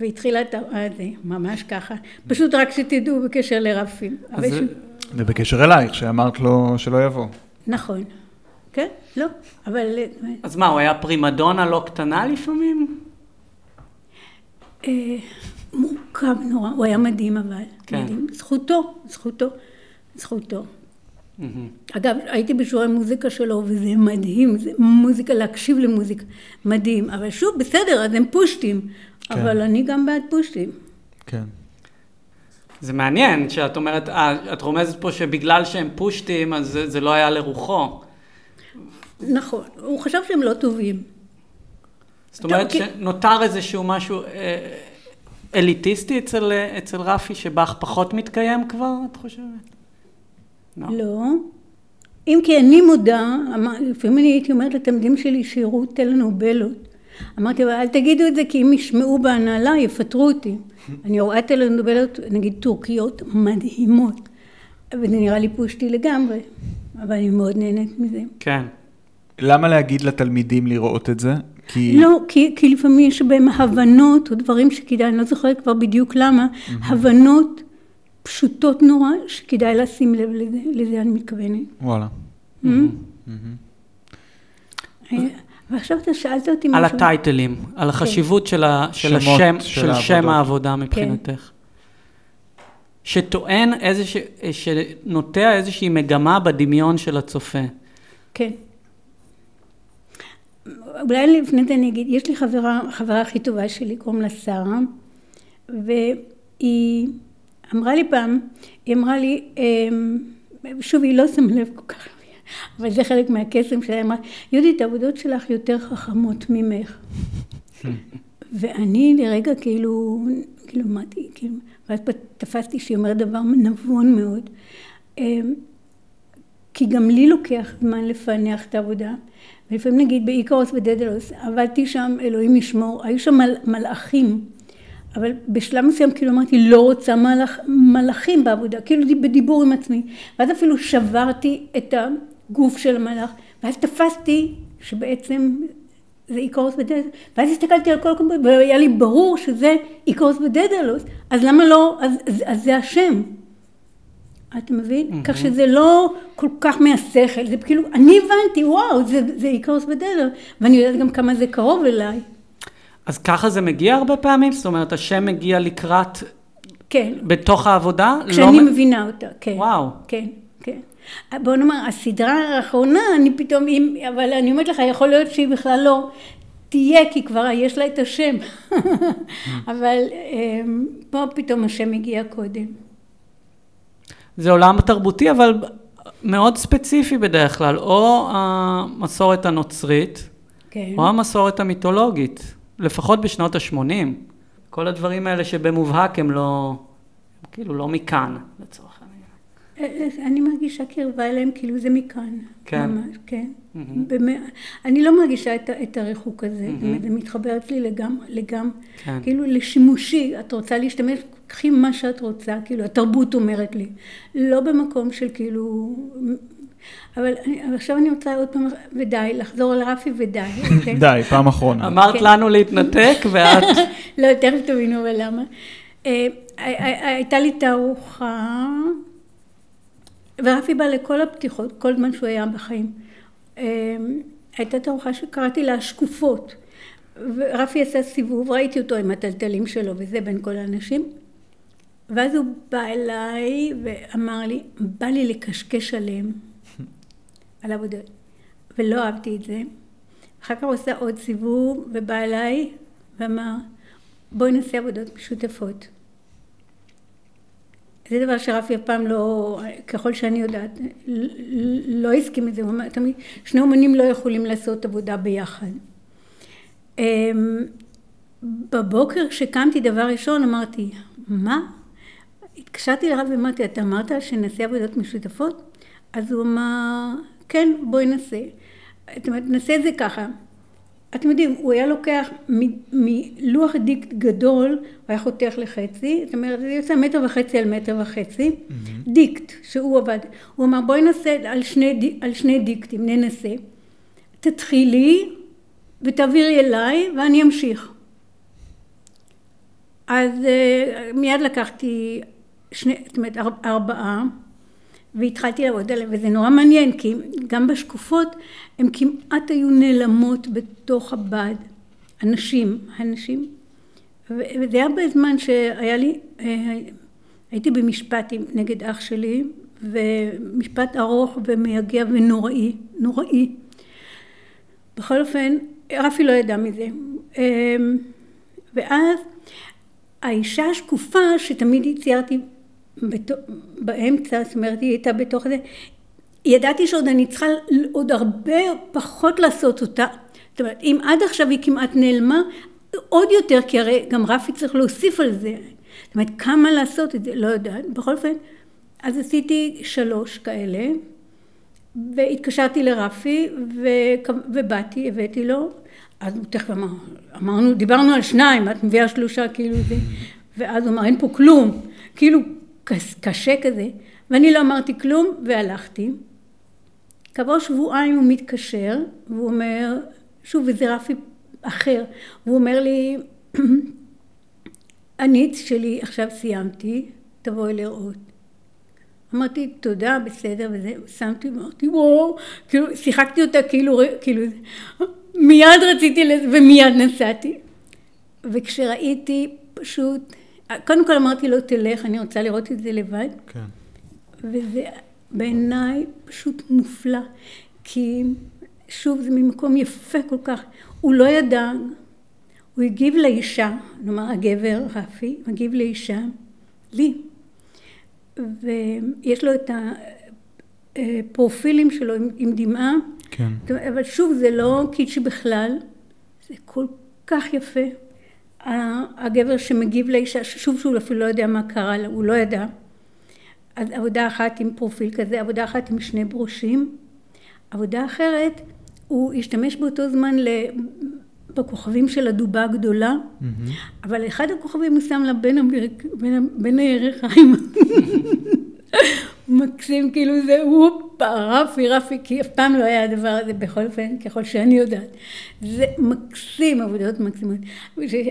והתחילה את זה, ממש ככה. פשוט רק שתדעו בקשר לרפי. ובקשר אלייך, שאמרת לו שלא יבוא. נכון. כן, לא, אבל... אז מה, הוא היה פרימדונה לא קטנה לפעמים? מורכב נורא, הוא היה מדהים אבל. כן. מדהים. זכותו, זכותו, זכותו. אגב, הייתי בשיעורי מוזיקה שלו, וזה מדהים, זה מוזיקה, להקשיב למוזיקה, מדהים. אבל שוב, בסדר, אז הם פושטים, כן. אבל אני גם בעד פושטים. כן. זה מעניין שאת אומרת, אה, את רומזת פה שבגלל שהם פושטים, אז זה, זה לא היה לרוחו. נכון, הוא חשב שהם לא טובים. זאת אומרת שנותר איזשהו משהו אה, אליטיסטי אצל, אצל רפי, שבאך פחות מתקיים כבר, את חושבת? לא. לא. אם כי אני מודה, לפעמים אני הייתי אומרת לתלמידים שלי שיראו טלנובלות. אמרתי, אבל אל תגידו את זה כי אם ישמעו בהנהלה יפטרו אותי. אני רואה טלנובלות, נגיד טורקיות, מדהימות. וזה נראה לי פושטי לגמרי, אבל אני מאוד נהנית מזה. כן. למה להגיד לתלמידים לראות את זה? כי... לא, כי, כי לפעמים יש בהם הבנות או דברים שכדאי, אני לא זוכרת כבר בדיוק למה, mm-hmm. הבנות פשוטות נורא שכדאי לשים לב לזה, לזה אני מתכוונת. וואלה. Mm-hmm. Mm-hmm. ועכשיו אתה שאלת אותי משהו. על הטייטלים, על החשיבות כן. של, ה, של השם, של, של שם העבודה מבחינתך. כן. שטוען איזוש... שנוטע איזושהי מגמה בדמיון של הצופה. כן. אולי לפני זה אני אגיד, יש לי חברה, חברה הכי טובה שלי, קוראים לה שרה, והיא אמרה לי פעם, היא אמרה לי, אמ, שוב, היא לא שמה לב כל כך, אבל זה חלק מהקסם שלה, היא אמרה, יהודית, העבודות שלך יותר חכמות ממך. ואני לרגע כאילו, כאילו אמרתי, כאילו, ואז תפסתי שהיא אומרת דבר נבון מאוד. אמ, כי גם לי לוקח זמן לפענח את העבודה. ולפעמים נגיד באיקרוס ודדלוס, עבדתי שם, אלוהים ישמור, היו שם מל, מלאכים, אבל בשלב מסוים כאילו אמרתי, לא רוצה מלאכ, מלאכים בעבודה, כאילו בדיבור עם עצמי, ואז אפילו שברתי את הגוף של המלאך, ואז תפסתי שבעצם זה איקרוס ודדלוס, ואז הסתכלתי על כל הקומפות, והיה לי ברור שזה איקרוס ודדלוס, אז למה לא, אז, אז, אז זה השם. אתה מבין? Mm-hmm. כך שזה לא כל כך מהשכל, זה כאילו, אני הבנתי, וואו, זה, זה איקרוס בדלר, ואני יודעת גם כמה זה קרוב אליי. אז ככה זה מגיע הרבה פעמים? זאת אומרת, השם מגיע לקראת, כן, בתוך העבודה? כשאני לא... מבינה אותה, כן. וואו. כן, כן. בוא נאמר, הסדרה האחרונה, אני פתאום, אם, אבל אני אומרת לך, יכול להיות שהיא בכלל לא תהיה, כי כבר יש לה את השם. אבל אמ, פה פתאום השם הגיע קודם. זה עולם תרבותי, אבל מאוד ספציפי בדרך כלל, או המסורת הנוצרית, כן. או המסורת המיתולוגית, לפחות בשנות ה-80. כל הדברים האלה שבמובהק הם לא, כאילו לא מכאן, לצורך העניין. אה, אני מרגישה קרבה אליהם, כאילו זה מכאן. כן. ממש, כן. מהמם. באמת, אני לא מרגישה את, את הריחוק הזה, אומרת, זה מתחבר אצלי לגמרי, לגמרי, כן. כאילו לשימושי, את רוצה להשתמש, קחי מה שאת רוצה, כאילו, התרבות אומרת לי, לא במקום של כאילו, אבל אני, עכשיו אני רוצה עוד פעם, ודי, לחזור על רפי ודי, אוקיי? די, פעם אחרונה. אמרת כן. לנו להתנתק, ואת... לא, תכף תבינו אבל למה. אה, הי- הי- הייתה לי תערוכה, ורפי בא לכל הפתיחות, כל זמן שהוא היה בחיים. אה, הייתה תערוכה שקראתי לה השקופות. ורפי עשה סיבוב, ראיתי אותו עם הטלטלים שלו וזה בין כל האנשים. ואז הוא בא אליי ואמר לי, בא לי לקשקש עליהם, על עבודות. ולא אהבתי את זה. אחר כך הוא עשה עוד סיבוב ובא אליי ואמר, בואי נעשה עבודות משותפות. זה דבר שרפי אף פעם לא, ככל שאני יודעת, לא הסכים את זה, הוא אמר תמיד, שני אומנים לא יכולים לעשות עבודה ביחד. אמ, בבוקר כשקמתי דבר ראשון אמרתי, מה? התקשרתי לרב ואמרתי, אתה אמרת שנעשה עבודות משותפות? אז הוא אמר, כן, בואי נעשה. זאת אומרת, נעשה את זה ככה. אתם יודעים, הוא היה לוקח מלוח דיקט גדול, הוא היה חותך לחצי, זאת אומרת, זה יוצא מטר וחצי על מטר וחצי, דיקט שהוא עבד. הוא אמר, בואי נעשה על שני, על שני דיקטים, ננסה. תתחילי ותעבירי אליי ואני אמשיך. אז אה, מיד לקחתי שני, זאת אומרת, אר- ארבעה, והתחלתי לעבוד עליהם, וזה נורא מעניין, כי גם בשקופות הן כמעט היו נעלמות בתוך הבד. הנשים, הנשים. וזה היה בזמן שהיה לי, אה, הייתי במשפט נגד אח שלי, ומשפט ארוך ומייגע ונוראי, נוראי. בכל אופן, רפי לא ידע מזה. אמ, ואז האישה השקופה שתמיד ציירתי באמצע, זאת אומרת היא הייתה בתוך זה, ידעתי שעוד אני צריכה עוד הרבה פחות לעשות אותה. זאת אומרת, אם עד עכשיו היא כמעט נעלמה, עוד יותר, כי הרי גם רפי צריך להוסיף על זה. זאת אומרת, כמה לעשות את זה, לא יודעת. בכל אופן, אז עשיתי שלוש כאלה, והתקשרתי לרפי, ו- ובאתי, הבאתי לו, אז הוא תכף אמר, אמרנו, דיברנו על שניים, את מביאה שלושה, כאילו זה, ואז הוא אמר, אין פה כלום, כאילו קשה כזה, ואני לא אמרתי כלום, והלכתי. כעבור שבועיים הוא מתקשר, והוא אומר, שוב, וזה רפי אחר, והוא אומר לי, הניץ שלי עכשיו סיימתי, תבואי לראות. אמרתי, תודה, בסדר, וזה, שמתי, אמרתי, וואו, כאילו, שיחקתי אותה כאילו, כאילו, מיד רציתי לזה, ומיד נסעתי. וכשראיתי, פשוט, קודם כל אמרתי לו, תלך, אני רוצה לראות את זה לבד. כן. וזה בעיניי פשוט מופלא, כי שוב, זה ממקום יפה כל כך. הוא לא ידע, הוא הגיב לאישה, כלומר הגבר, רפי, מגיב לאישה, לי. ויש לו את הפרופילים שלו עם, עם דמעה, כן. אבל שוב, זה לא קיצ'י בכלל, זה כל כך יפה. הגבר שמגיב לאישה, שוב שהוא אפילו לא יודע מה קרה לה, הוא לא ידע. אז עבודה אחת עם פרופיל כזה, עבודה אחת עם שני ברושים. עבודה אחרת, הוא השתמש באותו זמן בכוכבים של הדובה הגדולה, אבל אחד הכוכבים הוא שם לה בין, בין, בין הירכיים. מקסים, כאילו זה, הופה, רפי, רפי, כי אף פעם לא היה הדבר הזה, בכל אופן, ככל שאני יודעת. זה מקסים, עבודות מקסימות.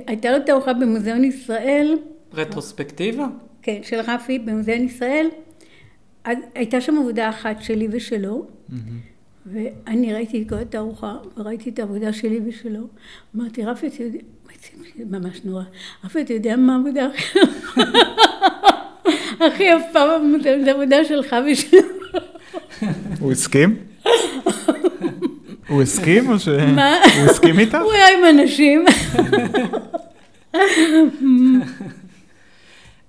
הייתה לו תערוכה במוזיאון ישראל. רטרוספקטיבה? כן, של רפי במוזיאון ישראל. אז הייתה שם עבודה אחת שלי ושלו, ואני ראיתי את כל התערוכה, וראיתי את העבודה שלי ושלו. אמרתי, רפי, אתה יודע, ממש נורא, רפי, אתה יודע מה העבודה הכי... יפה זה העבודה שלך ושלו. הוא הסכים? הוא הסכים או ש... מה? הוא הסכים איתך? הוא היה עם אנשים.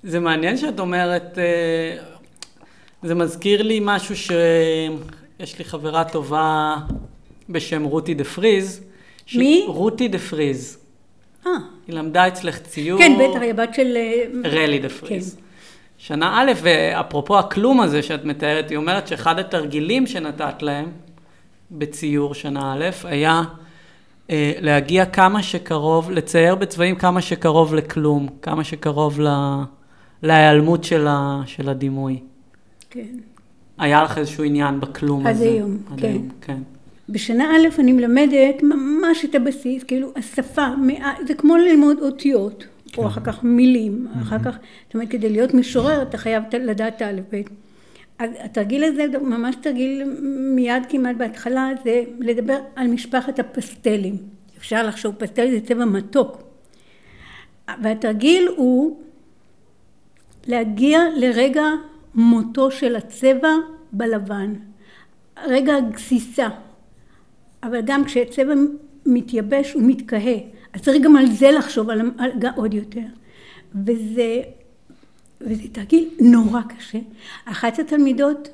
זה מעניין שאת אומרת, אה, זה מזכיר לי משהו שיש לי חברה טובה בשם רותי דה פריז. ש- מי? רותי דה פריז. אה, היא למדה אצלך ציור. כן, בטח, היא הבת של... אה, רלי דה פריז. שנה א', ואפרופו הכלום הזה שאת מתארת, היא אומרת שאחד התרגילים שנתת להם בציור שנה א', היה אה, להגיע כמה שקרוב, לצייר בצבעים כמה שקרוב לכלום, כמה שקרוב ל, להיעלמות של, ה, של הדימוי. כן. היה לך איזשהו עניין בכלום עד הזה? היום, עד כן. היום, כן. בשנה א' אני מלמדת ממש את הבסיס, כאילו השפה, זה כמו ללמוד אותיות, או אחר כך מילים, אחר כך, זאת אומרת, כדי להיות משורר אתה חייב לדעת את האלף-בית. אז התרגיל הזה, זה ממש תרגיל מיד כמעט בהתחלה, זה לדבר על משפחת הפסטלים. אפשר לחשוב, פסטל זה צבע מתוק. והתרגיל הוא להגיע לרגע מותו של הצבע בלבן. רגע הגסיסה. אבל גם כשצבע מתייבש הוא מתכהה. אז צריך גם על זה לחשוב, על, על, גם עוד יותר. וזה, וזה תרגיל נורא קשה. אחת התלמידות,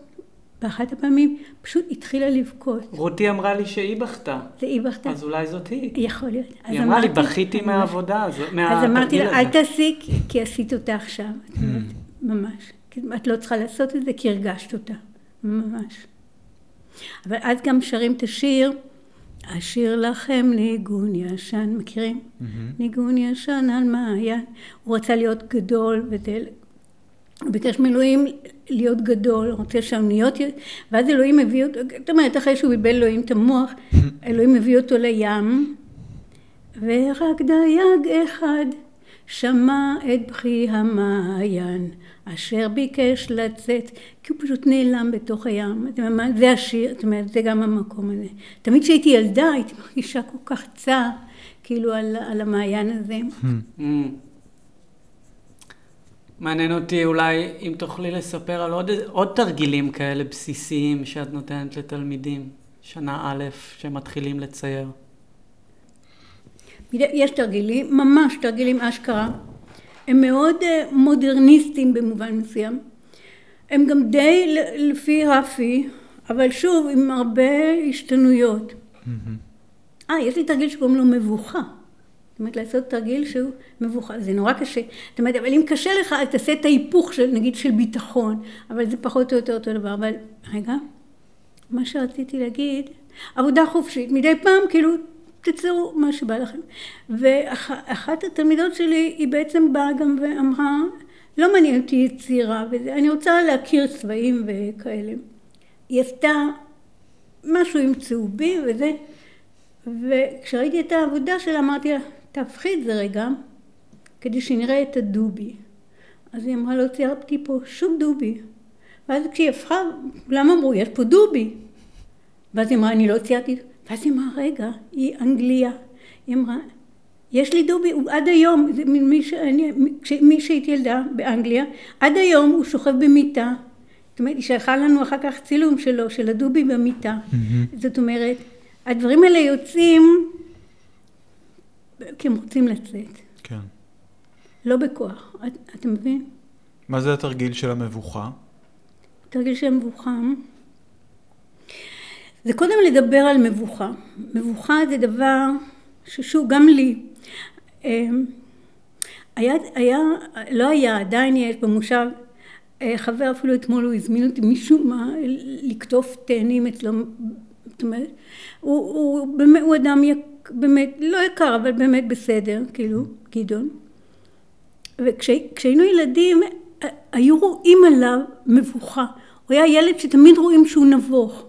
באחת הפעמים, פשוט התחילה לבכות. רותי אמרה לי שהיא בכתה, זה היא בכתה. אז אולי זאת היא. יכול להיות. אז היא אמרה לי, אמרתי- בכיתי אז מהעבודה, הזו- אז מהתרגיל אמרתי לה, אל הזה." תעשי, כי- עשית אותה עכשיו. אומרת, ממש. את לא צריכה לעשות את זה, כי הרגשת אותה. ממש. אבל אז גם שרים את השיר, אשיר לכם ניגון ישן, מכירים? ניגון ישן על מעיין. הוא רצה להיות גדול, וזה... הוא ביקש מאלוהים להיות גדול, הוא רוצה שהאוניות... י- ואז אלוהים הביא אותו, זאת אומרת, אחרי שהוא איבד אלוהים את המוח, אלוהים הביא אותו לים, ורק דייג אחד שמע את בכי המעיין, אשר ביקש לצאת, כי הוא פשוט נעלם בתוך הים. זה השיר, זאת אומרת, זה גם המקום הזה. תמיד כשהייתי ילדה הייתי מרגישה כל כך צער, כאילו על, על המעיין הזה. Mm. מעניין אותי אולי אם תוכלי לספר על עוד, עוד תרגילים כאלה בסיסיים שאת נותנת לתלמידים, שנה א', שמתחילים לצייר. יש תרגילים, ממש תרגילים אשכרה. הם מאוד אה, מודרניסטיים במובן מסוים. הם גם די לפי רפי, אבל שוב, עם הרבה השתנויות. אה, יש לי תרגיל שקוראים לו מבוכה. זאת אומרת, לעשות תרגיל שהוא מבוכה. זה נורא קשה. זאת אומרת, אבל אם קשה לך, אז תעשה את ההיפוך של, נגיד, של ביטחון. אבל זה פחות או יותר אותו דבר. אבל, רגע, מה שרציתי להגיד, עבודה חופשית. מדי פעם, כאילו, תצאו מה שבא לכם. ואחת התלמידות שלי, היא בעצם באה גם ואמרה, לא מעניין אותי יצירה וזה, אני רוצה להכיר צבעים וכאלה. היא עשתה משהו עם צהובים וזה, וכשראיתי את העבודה שלה אמרתי לה, תהפכי את זה רגע, כדי שנראה את הדובי. אז היא אמרה, לא ציירתי פה שום דובי. ואז כשהיא הפכה, כולם אמרו, יש פה דובי. ואז היא אמרה, אני לא ציירתי, ואז היא אמרה, רגע, היא אנגליה. היא אמרה, יש לי דובי, הוא עד היום, מי שאני, מי שהייתי ילדה באנגליה, עד היום הוא שוכב במיטה. זאת אומרת, היא שלחה לנו אחר כך צילום שלו, של הדובי במיטה. זאת אומרת, הדברים האלה יוצאים כי הם רוצים לצאת, כן. לא בכוח. את, אתה מבין? מה זה התרגיל של המבוכה? תרגיל של מבוכה. זה קודם לדבר על מבוכה. מבוכה זה דבר ששוב, גם לי. אמ, היה, היה, לא היה, עדיין יש במושב, אה, חבר אפילו אתמול הוא הזמין אותי משום מה לקטוף תאנים אצלו, זאת אומרת, הוא, הוא, באמת, הוא אדם יק, באמת, לא יקר, אבל באמת בסדר, כאילו, גדעון. וכשהיינו ילדים, היו רואים עליו מבוכה. הוא היה ילד שתמיד רואים שהוא נבוך.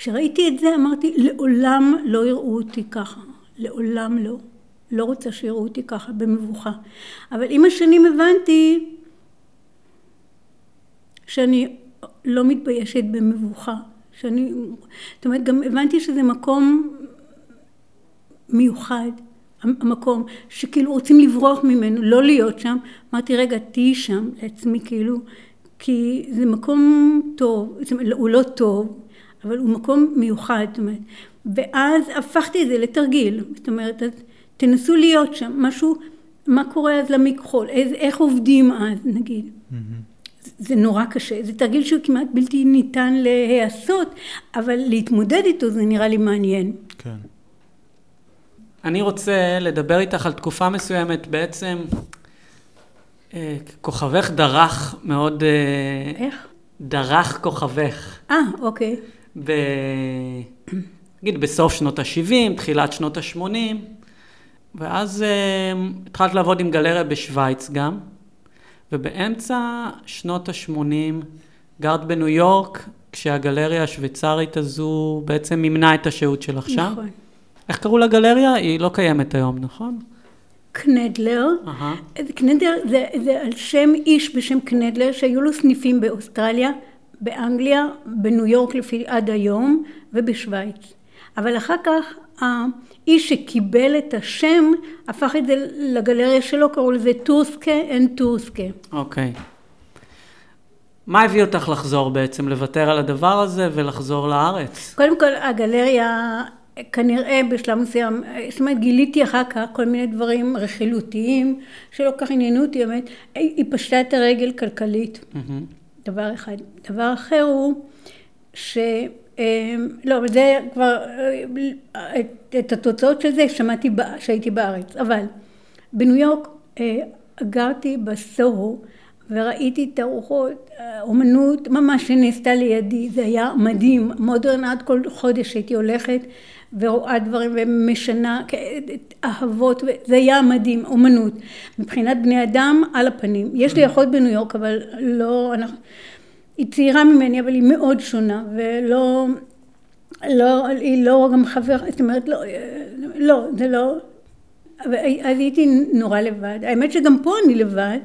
כשראיתי את זה אמרתי, לעולם לא יראו אותי ככה. לעולם לא. לא רוצה שיראו אותי ככה במבוכה. אבל עם השנים הבנתי שאני לא מתביישת במבוכה שאני, זאת אומרת, גם הבנתי שזה מקום מיוחד, המקום שכאילו רוצים לברוח ממנו, לא להיות שם. אמרתי, רגע, תהיי שם לעצמי, כאילו, כי זה מקום טוב, זאת אומרת, הוא לא טוב, אבל הוא מקום מיוחד, זאת אומרת. ואז הפכתי את זה לתרגיל, זאת אומרת, אז תנסו להיות שם, משהו, מה קורה אז למכחול, איזה, איך עובדים אז, נגיד. Mm-hmm. זה נורא קשה, זה תרגיל שהוא כמעט בלתי ניתן להיעשות, אבל להתמודד איתו זה נראה לי מעניין. כן. אני רוצה לדבר איתך על תקופה מסוימת, בעצם אה, כוכבך דרך מאוד... אה, איך? דרך כוכבך. אה, אוקיי. ב... נגיד בסוף שנות ה-70, תחילת שנות ה-80, ואז אה, התחלת לעבוד עם גלריה בשוויץ גם, ובאמצע שנות ה-80 גרת בניו יורק, כשהגלריה השוויצרית הזו בעצם מימנה את השהות שלך שם. נכון. איך קראו לגלריה? היא לא קיימת היום, נכון? קנדלר. Uh-huh. קנדלר זה, זה על שם איש בשם קנדלר, שהיו לו סניפים באוסטרליה, באנגליה, בניו יורק לפי עד היום, ובשוויץ. אבל אחר כך האיש שקיבל את השם, הפך את זה לגלריה שלו, קראו לזה טורסקה אנד טורסקה. אוקיי. מה הביא אותך לחזור בעצם, לוותר על הדבר הזה ולחזור לארץ? קודם כל, הגלריה כנראה בשלב מסוים, זאת אומרת גיליתי אחר כך כל מיני דברים רכילותיים שלא כך עניינו אותי, באמת, היא פשטה את הרגל כלכלית, mm-hmm. דבר אחד. דבר אחר הוא ש... אמ, לא, אבל זה כבר, את, את התוצאות של זה שמעתי כשהייתי בארץ, אבל בניו יורק אה, גרתי בסוהו וראיתי תערוכות, אומנות ממש שנעשתה לידי, זה היה מדהים, מודרן עד כל חודש הייתי הולכת ורואה דברים ומשנה אהבות, זה היה מדהים, אומנות. מבחינת בני אדם על הפנים. יש לי אחות בניו יורק אבל לא, אנחנו, היא צעירה ממני אבל היא מאוד שונה ולא, לא, היא לא גם חבר, זאת אומרת לא, לא, זה לא, אז הייתי נורא לבד. האמת שגם פה אני לבד,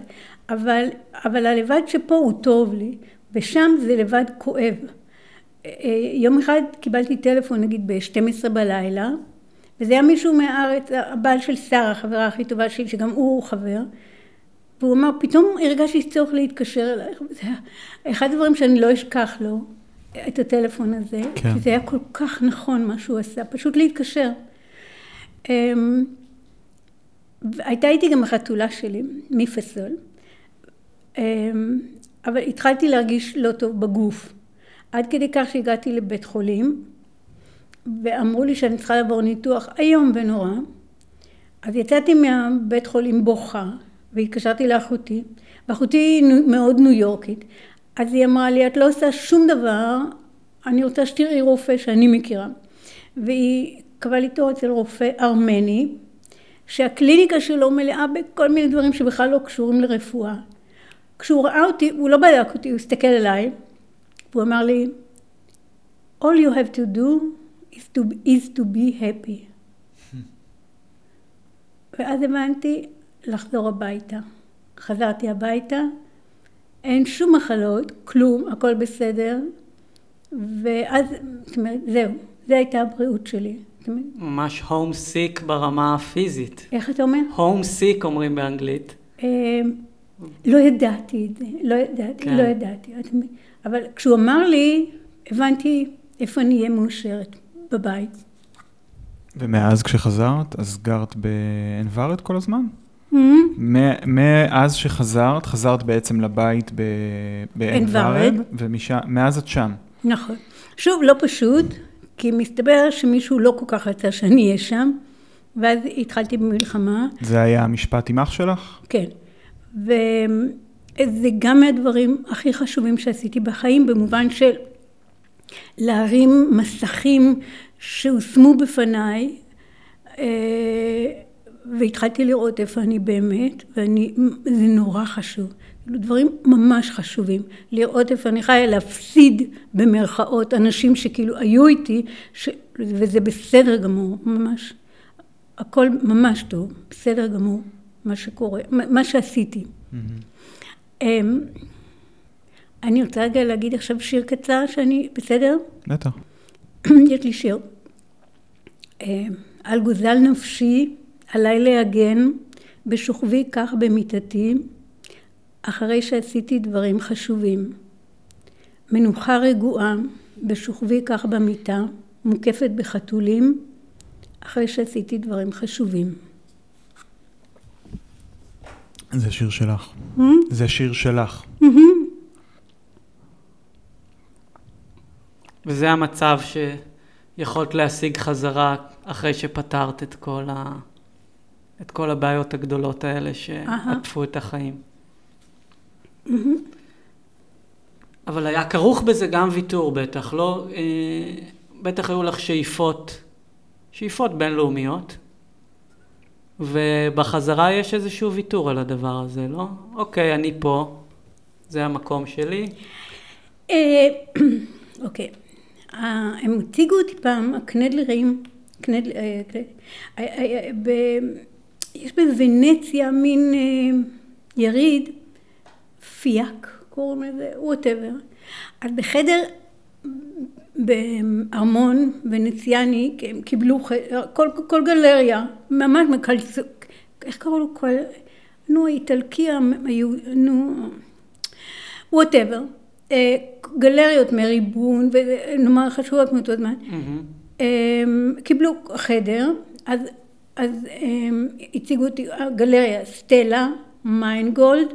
אבל, אבל הלבד שפה הוא טוב לי, ושם זה לבד כואב. אה, יום אחד קיבלתי טלפון נגיד ב-12 בלילה, וזה היה מישהו מהארץ, הבעל של שרה, החברה הכי טובה שלי, שגם הוא חבר, והוא אמר, פתאום הרגשתי צורך להתקשר אלייך, וזה היה אחד הדברים שאני לא אשכח לו, את הטלפון הזה, כן. כי זה היה כל כך נכון מה שהוא עשה, פשוט להתקשר. אמ, הייתה איתי גם החתולה שלי, מפסול, אמ, אבל התחלתי להרגיש לא טוב בגוף. עד כדי כך שהגעתי לבית חולים, ואמרו לי שאני צריכה לעבור ניתוח איום ונורא. אז יצאתי מהבית חולים בוכה, והתקשרתי לאחותי, ואחותי היא מאוד ניו יורקית. אז היא אמרה לי, את לא עושה שום דבר, אני רוצה שתראי רופא שאני מכירה. והיא קבעה לי תור אצל רופא ארמני, שהקליניקה שלו מלאה בכל מיני דברים שבכלל לא קשורים לרפואה. כשהוא ראה אותי, הוא לא בדק אותי, הוא הסתכל עליי, והוא אמר לי, All you have to do is to, is to be happy. ואז הבנתי לחזור הביתה. חזרתי הביתה, אין שום מחלות, כלום, הכל בסדר, ואז, זאת אומרת, זהו, זו הייתה הבריאות שלי. ממש הום סיק ברמה הפיזית. איך אתה אומר? הום סיק אומרים באנגלית. אמ, לא ידעתי את זה, לא ידעתי, כן. לא ידעתי. אבל כשהוא אמר לי, הבנתי איפה אני אהיה מאושרת, בבית. ומאז כשחזרת, אז גרת בעין ורד כל הזמן? Mm-hmm. מאז שחזרת, חזרת בעצם לבית בעין ורד, ומאז את שם. נכון. שוב, לא פשוט, כי מסתבר שמישהו לא כל כך רצה שאני אהיה שם, ואז התחלתי במלחמה. זה היה המשפט עם אח שלך? כן. וזה גם מהדברים הכי חשובים שעשיתי בחיים, במובן של להרים מסכים שהושמו בפניי, אה, והתחלתי לראות איפה אני באמת, וזה נורא חשוב. דברים ממש חשובים. לראות איפה אני חיה, להפסיד במרכאות אנשים שכאילו היו איתי, ש... וזה בסדר גמור, ממש. הכל ממש טוב, בסדר גמור. מה שקורה, מה שעשיתי. Mm-hmm. אני רוצה רגע להגיד עכשיו שיר קצר שאני, בסדר? בטח. יש לי שיר. אה, על גוזל נפשי, עליי להגן, בשוכבי כך במיטתי, אחרי שעשיתי דברים חשובים. מנוחה רגועה, בשוכבי כך במיטה, מוקפת בחתולים, אחרי שעשיתי דברים חשובים. זה שיר שלך. Hmm? זה שיר שלך. וזה המצב שיכולת להשיג חזרה אחרי שפתרת את כל, ה... את כל הבעיות הגדולות האלה שעטפו את החיים. אבל היה כרוך בזה גם ויתור בטח, לא? אה, בטח היו לך שאיפות, שאיפות בינלאומיות, ובחזרה יש איזשהו ויתור על הדבר הזה, לא? אוקיי, אני פה, זה המקום שלי. אה, אוקיי. אה, הם הציגו אותי פעם, הקנדלרים, קנדל, אה, יש בוונציה מין יריד, פיאק קוראים לזה, ווטאבר. אז בחדר בארמון ונציאני, הם קיבלו, כל, כל גלריה, ממש מקלצו, איך קראו לו? כל, נו, האיטלקי, היו, נו, ווטאבר. גלריות מריבון, ונאמר חשובות מאותו זמן. מהמם. הם קיבלו חדר, אז, אז הם הציגו אותי, גלריה, סטלה, מיינגולד,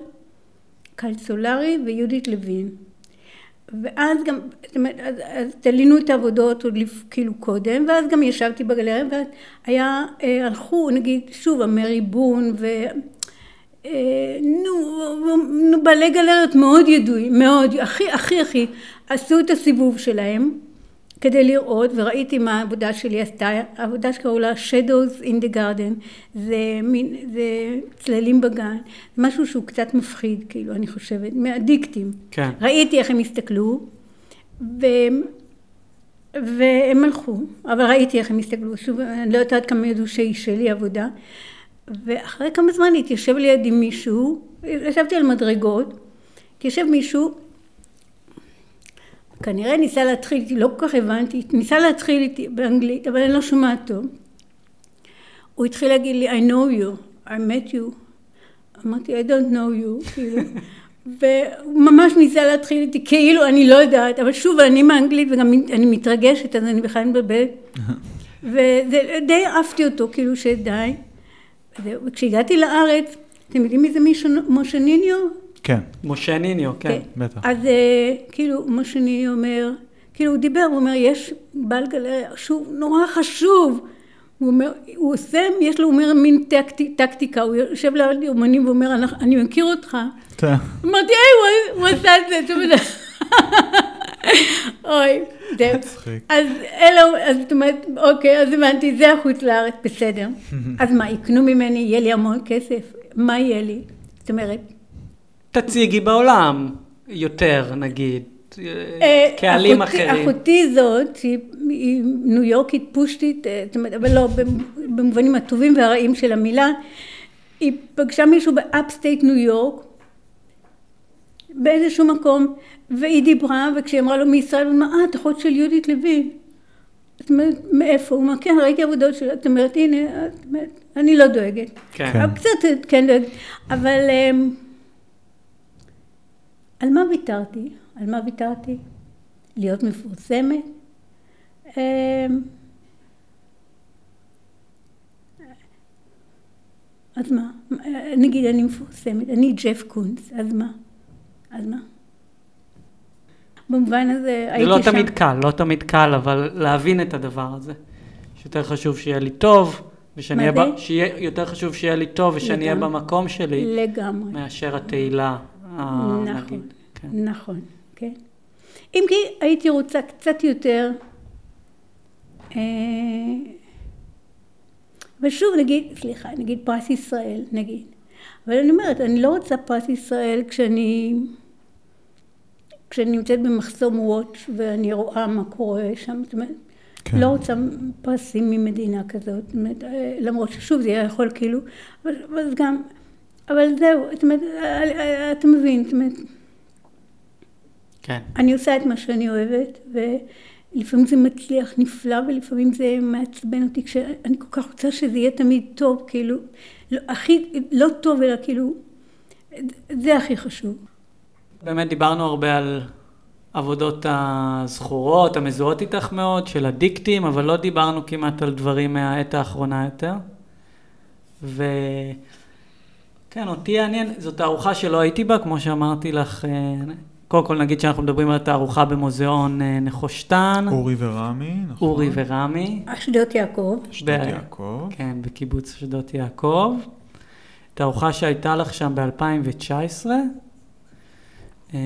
קלסולרי ויהודית לוין. ואז גם, זאת אומרת, אז, אז תלינו את העבודות עוד לפ, כאילו קודם, ואז גם ישבתי בגלריה, ואז היה, אה, הלכו, נגיד, שוב, המרי בון, ו... אה, נו, נו, בעלי גלריות מאוד ידועים, מאוד, הכי, הכי, הכי, עשו את הסיבוב שלהם כדי לראות, וראיתי מה העבודה שלי עשתה, העבודה שקראו לה Shadows in the Garden, זה מין, זה צללים בגן, משהו שהוא קצת מפחיד, כאילו, אני חושבת, מהדיקטים. כן. ראיתי איך הם הסתכלו, והם, והם הלכו, אבל ראיתי איך הם הסתכלו, שוב, אני לא יודעת כמה ידעו שהיא שלי עבודה, ואחרי כמה זמן התיישב לידי מישהו, ישבתי על מדרגות, התיישב מישהו, כנראה ניסה להתחיל איתי, לא כל כך הבנתי, ניסה להתחיל איתי באנגלית, אבל אני לא שומעת טוב. הוא התחיל להגיד לי, I know you, I met you. אמרתי, I don't know you, כאילו. והוא ממש ניסה להתחיל איתי, כאילו אני לא יודעת, אבל שוב, אני מאנגלית וגם אני מתרגשת, אז אני בכלל מבלבלת. ודי עפתי אותו, כאילו שדי. וכשהגעתי לארץ, אתם יודעים מי זה משה ניניו? כן, משה ניניו, כן. בטח. אז אה, כאילו, משה ניניו אומר, כאילו הוא דיבר, הוא אומר, יש בעל גלריה, שוב, נורא חשוב. הוא אומר, הוא עושה, יש לו, הוא אומר, מין טקטי, טקטיקה, הוא יושב ליד אומנים ואומר, "אנחנו- אני מכיר אותך. אתה- אמרתי, היי, הוא- עשה את זה, אתה יודע. אוי, זהו. מצחיק. אז אלו, אז זאת אומרת, אוקיי, אז הבנתי, זה החוץ לארץ, בסדר. אז מה, יקנו ממני, יהיה לי המון כסף? מה יהיה לי? זאת אומרת, תציגי בעולם יותר, נגיד, אה, קהלים אחותי- אחרים. אחותי זאת, היא ניו יורקית פושטית, אה, אבל לא, במובנים הטובים והרעים של המילה, היא פגשה מישהו ב upstate ניו יורק, באיזשהו מקום, והיא דיברה, וכשהיא אמרה לו מישראל, הוא אמר, אה, את אחות של יהודית לוין. זאת אומרת, מאיפה? הוא אמר, כן, ראיתי עבודות שלה, זאת אומרת, הנה, אני לא דואגת. כן. כן. אבל קצת, כן, דואגת. אבל אמ, על מה ויתרתי? על מה ויתרתי? להיות מפורסמת? אמ, אז מה? נגיד אני מפורסמת, אני ג'ף קונס, אז מה? אז מה? במובן הזה זה הייתי לא שם. תמיד קל, לא תמיד קל, אבל להבין את הדבר הזה. שיותר חשוב שיהיה לי טוב, ושאני מה אהיה, זה? ב- שיהיה יותר חשוב שיהיה לי טוב ושאני אהיה. במקום שלי, לגמרי. מאשר התהילה, נכון, נגיד. כן. נכון, כן. אם כי הייתי רוצה קצת יותר, אה, ושוב נגיד, סליחה, נגיד פרס ישראל, נגיד. אבל אני אומרת, אני לא רוצה פרס ישראל כשאני, כשאני נמצאת במחסום וואץ' ואני רואה מה קורה שם, זאת אומרת, כן. לא רוצה פרסים ממדינה כזאת, אה, למרות ששוב זה יכול כאילו, אבל, אבל גם, אבל זהו, אומרת, אה, אה, אתה מבין, זאת אומרת, כן. אני עושה את מה שאני אוהבת, ולפעמים זה מצליח נפלא, ולפעמים זה מעצבן אותי, כשאני כל כך רוצה שזה יהיה תמיד טוב, כאילו, לא, הכי, לא טוב, אלא כאילו, זה הכי חשוב. באמת דיברנו הרבה על עבודות הזכורות, המזוהות איתך מאוד, של הדיקטים, אבל לא דיברנו כמעט על דברים מהעת האחרונה יותר. ו... כן, אותי יעניין, זו תערוכה שלא הייתי בה, כמו שאמרתי לך, אה, קודם כל נגיד שאנחנו מדברים על תערוכה במוזיאון אה, נחושתן. אורי ורמי, נכון? אורי ורמי. אשדות יעקב. אשדות ב- יעקב. כן, בקיבוץ אשדות יעקב. תערוכה שהייתה לך שם ב-2019. אה,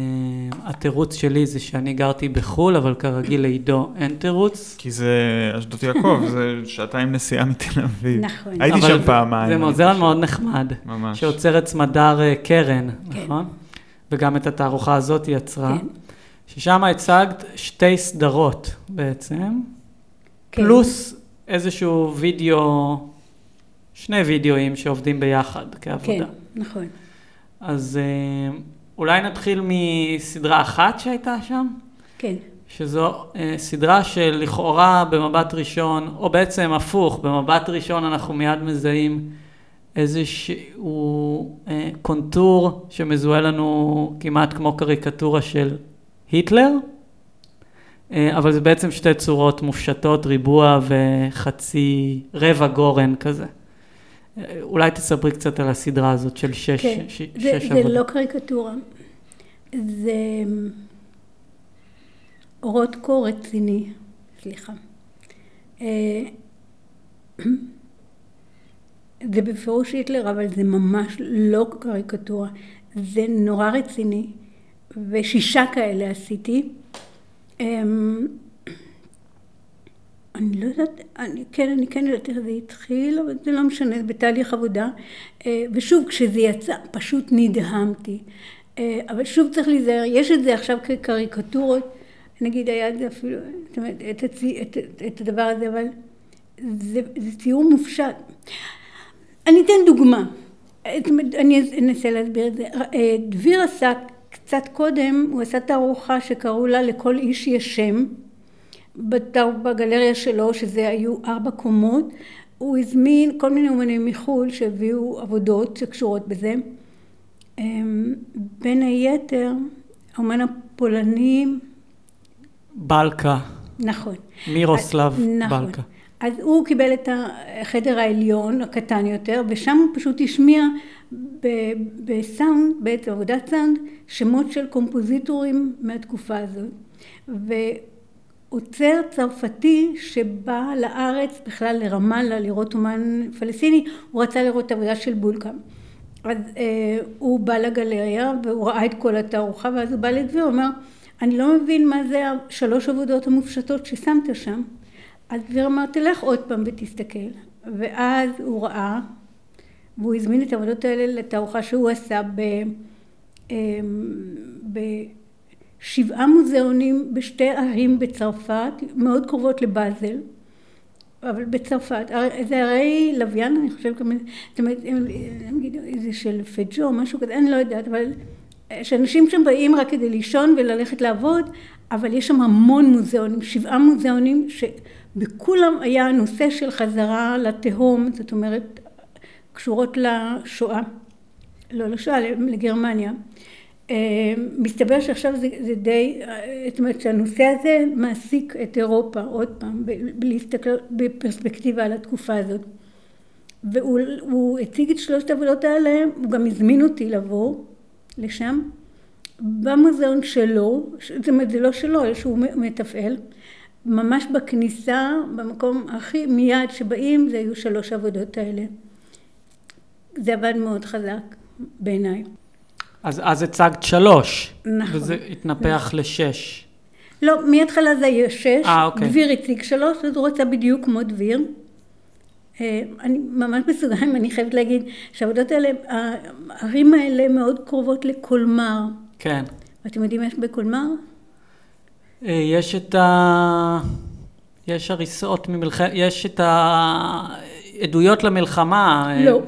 התירוץ שלי זה שאני גרתי בחו"ל, אבל כרגיל לעידו אין תירוץ. כי זה אשדות יעקב, זה שעתיים נסיעה מתל אביב. נכון. הייתי שם זה- פעמיים. זה מוזיאון. מאוד נחמד. ממש. שעוצרת סמדר אה, קרן, כן. נכון? וגם את התערוכה הזאת היא יצרה. כן. ששם הצגת שתי סדרות בעצם, כן. פלוס איזשהו וידאו, שני וידאוים שעובדים ביחד כן, כעבודה. נכון. אז אה, אולי נתחיל מסדרה אחת שהייתה שם, כן. שזו אה, סדרה שלכאורה במבט ראשון, או בעצם הפוך, במבט ראשון אנחנו מיד מזהים איזשהו אה, קונטור שמזוהה לנו כמעט כמו קריקטורה של היטלר, אה, אבל זה בעצם שתי צורות מופשטות, ריבוע וחצי רבע גורן כזה. אולי תספרי קצת על הסדרה הזאת של שש, כן. ש, זה, שש זה עבודות. לא קריקטורה. זה אורות קור רציני, סליחה. אה, זה בפירוש היטלר, אבל זה ממש לא קריקטורה. זה נורא רציני, ושישה כאלה עשיתי. אני לא יודעת, אני, כן, אני כן יודעת איך זה התחיל, אבל זה לא משנה, זה בתהליך עבודה. אה, ושוב, כשזה יצא, פשוט נדהמתי. אה, אבל שוב צריך להיזהר, יש את זה עכשיו כקריקטורות, נגיד היה את זה אפילו, זאת אומרת, את, הצי, את, את, הדבר הזה, אבל זה, זה ציור מופשט. אני אתן דוגמה, אני אנסה להסביר את זה. אה, דביר עשה קצת קודם, הוא עשה תערוכה שקראו לה לכל איש יש שם. בגלריה שלו, שזה היו ארבע קומות, הוא הזמין כל מיני אומנים מחו"ל שהביאו עבודות שקשורות בזה. אמ, בין היתר, האומן הפולני, בלקה, נכון. מירוסלב נכון. בלקה. אז הוא קיבל את החדר העליון, הקטן יותר, ושם הוא פשוט השמיע בסאונד, בעצם עבודת סאונד, שמות של קומפוזיטורים מהתקופה הזאת. ועוצר צרפתי שבא לארץ, בכלל לרמאללה, לראות אומן פלסטיני, הוא רצה לראות את העבודה של בולקה. אז אה, הוא בא לגלריה והוא ראה את כל התערוכה, ואז הוא בא לדביר, הוא אומר, אני לא מבין מה זה השלוש עבודות המופשטות ששמת שם. אז דביר אמר, תלך עוד פעם ותסתכל. ואז הוא ראה, והוא הזמין את העבודות האלה לתערוכה שהוא עשה ב, אמ, בשבעה מוזיאונים בשתי ערים בצרפת, מאוד קרובות לבאזל, אבל בצרפת. זה הרי לוויין, אני חושבת, זאת אומרת, איזה של פג'ו, משהו כזה, אני לא יודעת, אבל שאנשים שם באים רק כדי לישון וללכת לעבוד, אבל יש שם המון מוזיאונים, שבעה מוזיאונים שבכולם היה הנושא של חזרה לתהום, זאת אומרת, קשורות לשואה, לא לשואה, לגרמניה. אה, מסתבר שעכשיו זה, זה די, אה, זאת אומרת שהנושא הזה מעסיק את אירופה עוד פעם, להסתכל בפרספקטיבה על התקופה הזאת. והוא הוא הציג את שלושת העבודות האלה, הוא גם הזמין אותי לבוא לשם, במוזיאון שלו, זאת אומרת זה לא שלו, אלא שהוא מתפעל, ממש בכניסה, במקום הכי מיד שבאים, זה היו שלוש העבודות האלה. זה עבד מאוד חזק בעיניי. אז, אז הצגת שלוש, נכון. וזה התנפח לשש. לא, מההתחלה זה היה שש, אה, אוקיי. דביר הציג שלוש, אז הוא רצה בדיוק כמו דביר. אה, אני ממש בסוגריים, אני חייבת להגיד שהעבודות האלה, הערים האלה מאוד קרובות לקולמר. כן. ואתם יודעים מה יש בקולמר? אה, יש את ה... יש הריסות ממלחמת... יש את העדויות למלחמה. אה, לא,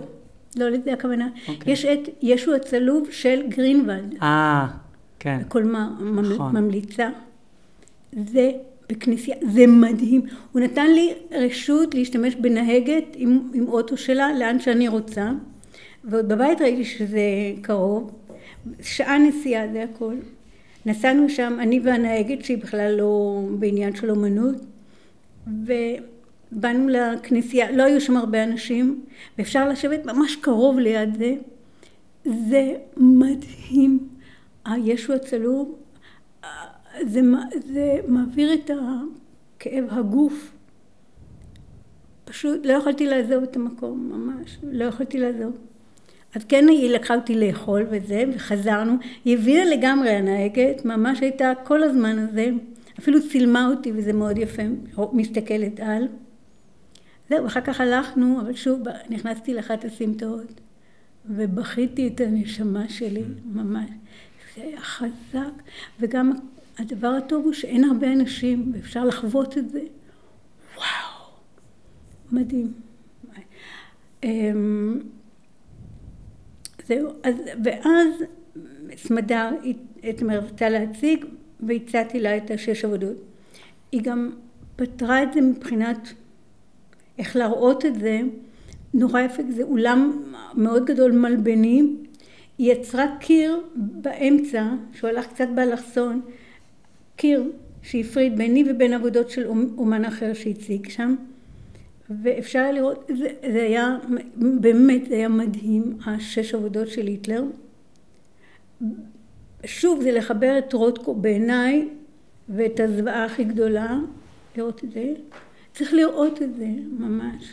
לא לזה הכוונה. אוקיי. יש את ישו הצלוב של גרינוולד. אה, כן. הכל מ- נכון. ממליצה. זה בכנסייה, זה מדהים. הוא נתן לי רשות להשתמש בנהגת עם, עם אוטו שלה לאן שאני רוצה, ועוד בבית ראיתי שזה קרוב. שעה נסיעה זה הכל. נסענו שם, אני והנהגת שהיא בכלל לא בעניין של אומנות, ובאנו לכנסייה, לא היו שם הרבה אנשים, ואפשר לשבת ממש קרוב ליד זה. זה מדהים. הישו הצלוב, זה, זה מעביר את הכאב הגוף. פשוט לא יכולתי לעזוב את המקום, ממש, לא יכולתי לעזוב. אז כן היא לקחה אותי לאכול וזה, וחזרנו. היא הבינה לגמרי הנהגת, ממש הייתה כל הזמן הזה, אפילו צילמה אותי וזה מאוד יפה, מסתכלת על. זהו, אחר כך הלכנו, אבל שוב נכנסתי לאחת הסמטאות, ובכיתי את הנשמה שלי, ממש. זה היה חזק, וגם הדבר הטוב הוא שאין הרבה אנשים, ואפשר לחוות את זה. וואו, מדהים. אמ, זהו, אז, ואז סמדר, את רצתה להציג, והצעתי לה את השש עבודות. היא גם פתרה את זה מבחינת איך להראות את זה, נורא יפה, זה אולם מאוד גדול מלבני, היא יצרה קיר באמצע, שהוא הלך קצת באלכסון, קיר שהפריד ביני ובין עבודות של אומן אחר שהציג שם, ואפשר היה לראות, זה, זה היה, באמת זה היה מדהים, השש עבודות של היטלר. שוב, זה לחבר את רוטקו בעיניי, ואת הזוועה הכי גדולה, לראות את זה. צריך לראות את זה, ממש.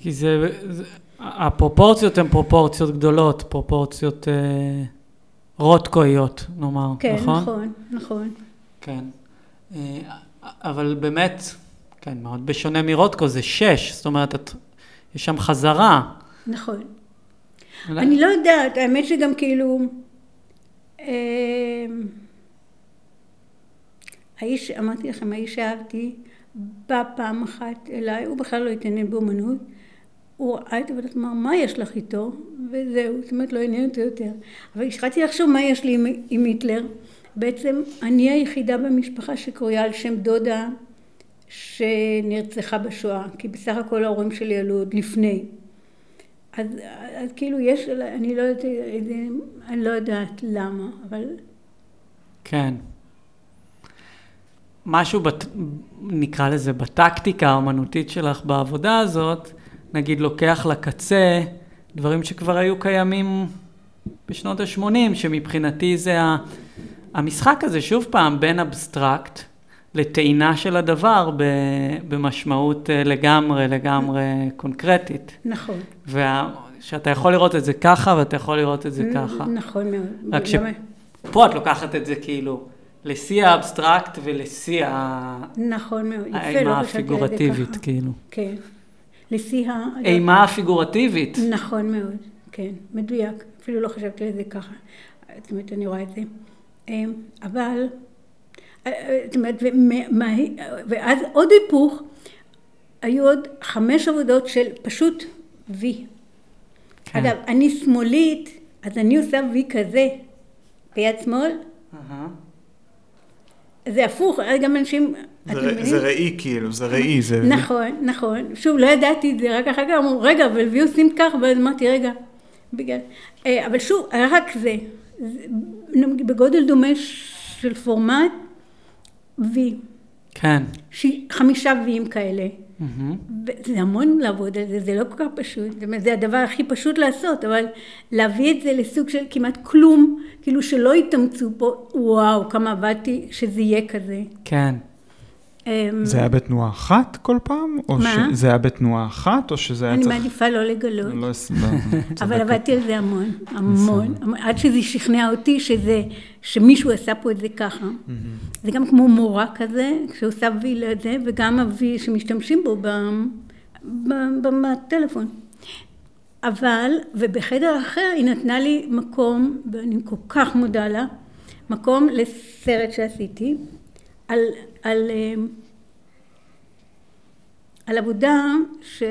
כי זה, זה הפרופורציות הן פרופורציות גדולות, פרופורציות אה, רוטקואיות, נאמר, כן, נכון? נכון, נכון. כן. אה, אבל באמת, כן, מאוד בשונה מרוטקו, זה שש, זאת אומרת, את, יש שם חזרה. נכון. אולי- אני לא יודעת, האמת שגם כאילו... אה, האיש, אמרתי לכם, האיש שאהבתי, בא פעם אחת אליי, הוא בכלל לא התעניין באומנות, הוא ראה את עבודת, אמר, מה יש לך איתו? וזהו, זאת אומרת, לא עניין אותו יותר. אבל התחלתי לחשוב מה יש לי עם, עם היטלר. בעצם אני היחידה במשפחה שקרויה על שם דודה שנרצחה בשואה, כי בסך הכל ההורים שלי עלו עוד לפני. אז, אז כאילו יש, אני לא יודעת, אני לא יודעת למה, אבל כן. משהו, בת, נקרא לזה, בטקטיקה האומנותית שלך בעבודה הזאת, נגיד לוקח לקצה דברים שכבר היו קיימים בשנות ה-80, שמבחינתי זה ה- המשחק הזה, שוב פעם, בין אבסטרקט לטעינה של הדבר במשמעות אה, לגמרי, לגמרי קונקרטית. נכון. ושאתה יכול לראות את זה ככה ואתה יכול לראות את זה ככה. נכון מאוד. רק ש- גם- פה את לוקחת את זה כאילו לשיא האבסטרקט ולשיא ה- נכון מאוד. יפה, האימה לא חשבתי על זה הפיגורטיבית. כאילו. כן. לשיא ה... אימה הפיגורטיבית. נכון מאוד, כן, מדויק. אפילו לא חשבתי על זה ככה. זאת אומרת, אני רואה את זה. אמ, אבל, אה, זאת אומרת, ואז עוד היפוך, היו עוד חמש עבודות של פשוט וי. כן. אגב, אני שמאלית, אז אני עושה וי כזה, ביד שמאל, אהה. זה הפוך, אז גם אנשים... זה ראי כאילו, זה ראי, זה... נכון, נכון. שוב, לא ידעתי את זה, רק אחר כך אמרו, רגע, אבל וי עושים כך, ואז אמרתי, רגע, בגלל... אה, אבל שוב, רק זה, זה בגודל דומה של פורמט, וי, כן. ש- חמישה ויים כאלה. זה המון לעבוד על זה, זה לא כל כך פשוט, זאת אומרת, זה הדבר הכי פשוט לעשות, אבל להביא את זה לסוג של כמעט כלום, כאילו שלא יתאמצו פה, וואו, כמה עבדתי שזה יהיה כזה. כן. אמ, זה היה בתנועה אחת כל פעם? מה? שזה היה בתנועה אחת, או שזה היה אני צריך... מעדיפה לא לגלות. לא אס- לא, אבל. עבדתי על זה המון, המון, עד שזה שכנע אותי שזה, שמישהו עשה פה את זה ככה. זה גם כמו מורה כזה, שעושה וי לזה, וגם הוי שמשתמשים בו בטלפון. אבל, ובחדר אחר היא נתנה לי מקום, ואני כל כך מודה לה, מקום לסרט שעשיתי, על, על, אה, על עבודה ש...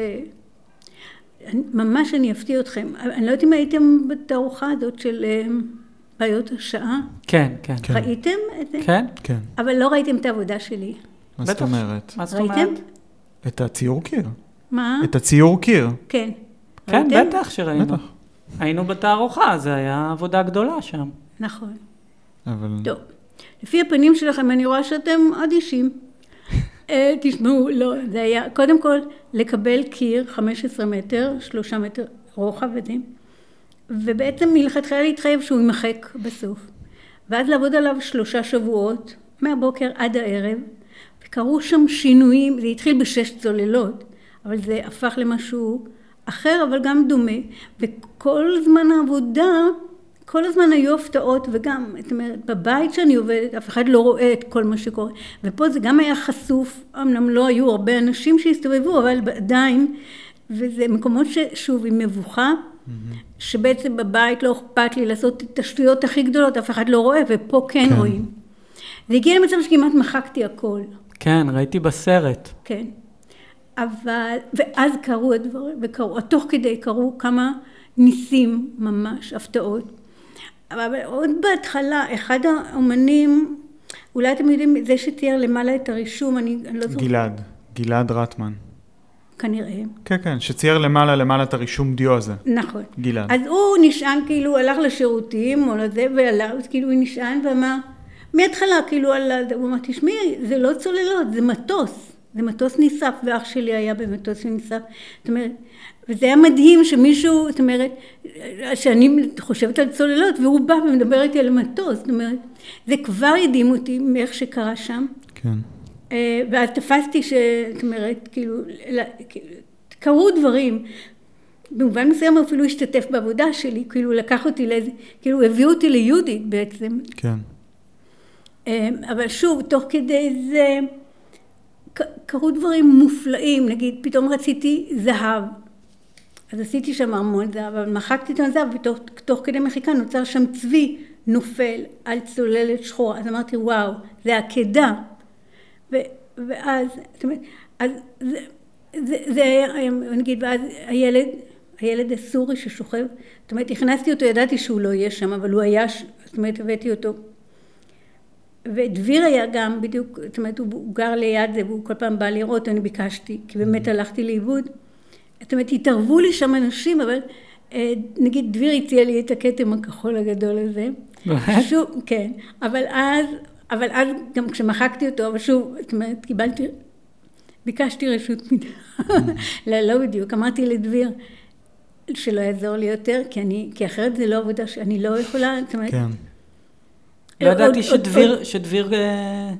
ממש אני אפתיע אתכם. אני לא יודעת אם הייתם בתערוכה הזאת של... אה, בעיות השעה? כן, כן. כן. ראיתם את זה? כן? כן. אבל לא ראיתם את העבודה שלי. מה זאת. אומרת? מה זאת ראיתם? אומרת? את הציור קיר. מה? את הציור קיר. כן. כן, ראיתם? בטח שראינו. בטח. היינו בתערוכה, זה היה עבודה גדולה שם. נכון. אבל... טוב. לפי הפנים שלכם אני רואה שאתם אדישים. אה, תשמעו, לא, זה היה, קודם כל, לקבל קיר 15 מטר, 3 מטר רוחב וזה, ובעצם מלכתחילה להתחייב שהוא יימחק בסוף. ואז לעבוד עליו שלושה שבועות, מהבוקר עד הערב, וקרו שם שינויים, זה התחיל בשש צוללות, אבל זה הפך למשהו אחר, אבל גם דומה, וכל זמן העבודה, כל הזמן היו הפתעות, וגם, זאת אומרת, בבית שאני עובדת, אף אחד לא רואה את כל מה שקורה. ופה זה גם היה חשוף, אמנם לא היו הרבה אנשים שהסתובבו, אבל עדיין, וזה מקומות ששוב, עם מבוכה, שבעצם בבית לא אכפת לי לעשות את השטויות הכי גדולות, אף אחד לא רואה, ופה כן, כן. רואים. זה הגיע למצב שכמעט מחקתי הכל. כן, ראיתי בסרט. כן. אבל, ואז קרו הדברים, וקרו, תוך כדי קרו כמה ניסים ממש, הפתעות. אבל עוד בהתחלה, אחד האומנים, אולי אתם יודעים, זה שתיאר למעלה את הרישום, אני, אני לא זוכרת, גלעד. גלעד רטמן. כנראה. כן, כן, שצייר למעלה למעלה את הרישום דיו הזה. נכון. גלעד. אז הוא נשען, כאילו, הלך לשירותים, או לזה, אז כאילו הוא נשען ואמר, מההתחלה, כאילו, על ה... הוא אמר, תשמעי, זה לא צוללות, זה מטוס. זה מטוס נשרף, ואח שלי היה במטוס שנשרף. זאת אומרת, וזה היה מדהים שמישהו, זאת אומרת, שאני חושבת על צוללות, והוא בא ומדבר איתי על מטוס. זאת אומרת, זה כבר הדהים אותי מאיך שקרה שם. כן. אה, ואז תפסתי ש... זאת אומרת, כאילו, כאילו, קרו דברים. במובן מסוים הוא אפילו השתתף בעבודה שלי, כאילו לקח אותי לאיזה, כאילו הביאו אותי ליהודית בעצם. כן. אה, אבל שוב, תוך כדי זה קרו דברים מופלאים, נגיד פתאום רציתי זהב. אז עשיתי שם ארמון זהב, אבל מחקתי את הזהב, ותוך תוך כדי מחיקה נוצר שם צבי נופל על צוללת שחורה. אז אמרתי, וואו, זה עקדה. ו, ואז, זאת אומרת, אז זה, זה, זה היה, נגיד, ואז הילד, הילד הסורי ששוכב, זאת אומרת, הכנסתי אותו, ידעתי שהוא לא יהיה שם, אבל הוא היה, זאת אומרת, הבאתי אותו. ודביר היה גם בדיוק, זאת אומרת, הוא, גר ליד זה, והוא כל פעם בא לראות, אני ביקשתי, כי באמת הלכתי לאיבוד. זאת אומרת, התערבו לי שם אנשים, אבל אה, נגיד דביר הציע לי את הכתם הכחול הגדול הזה. שוב, כן, אבל אז, אבל אז גם כשמחקתי אותו, אבל שוב, זאת אומרת, קיבלתי, ביקשתי רשות מדי, לא, לא בדיוק, אמרתי לדביר שלא יעזור לי יותר, כי אני, כי אחרת זה לא עבודה שאני לא יכולה, זאת אומרת, כן. לא עוד- ידעתי שדביר, עוד- שדביר אה,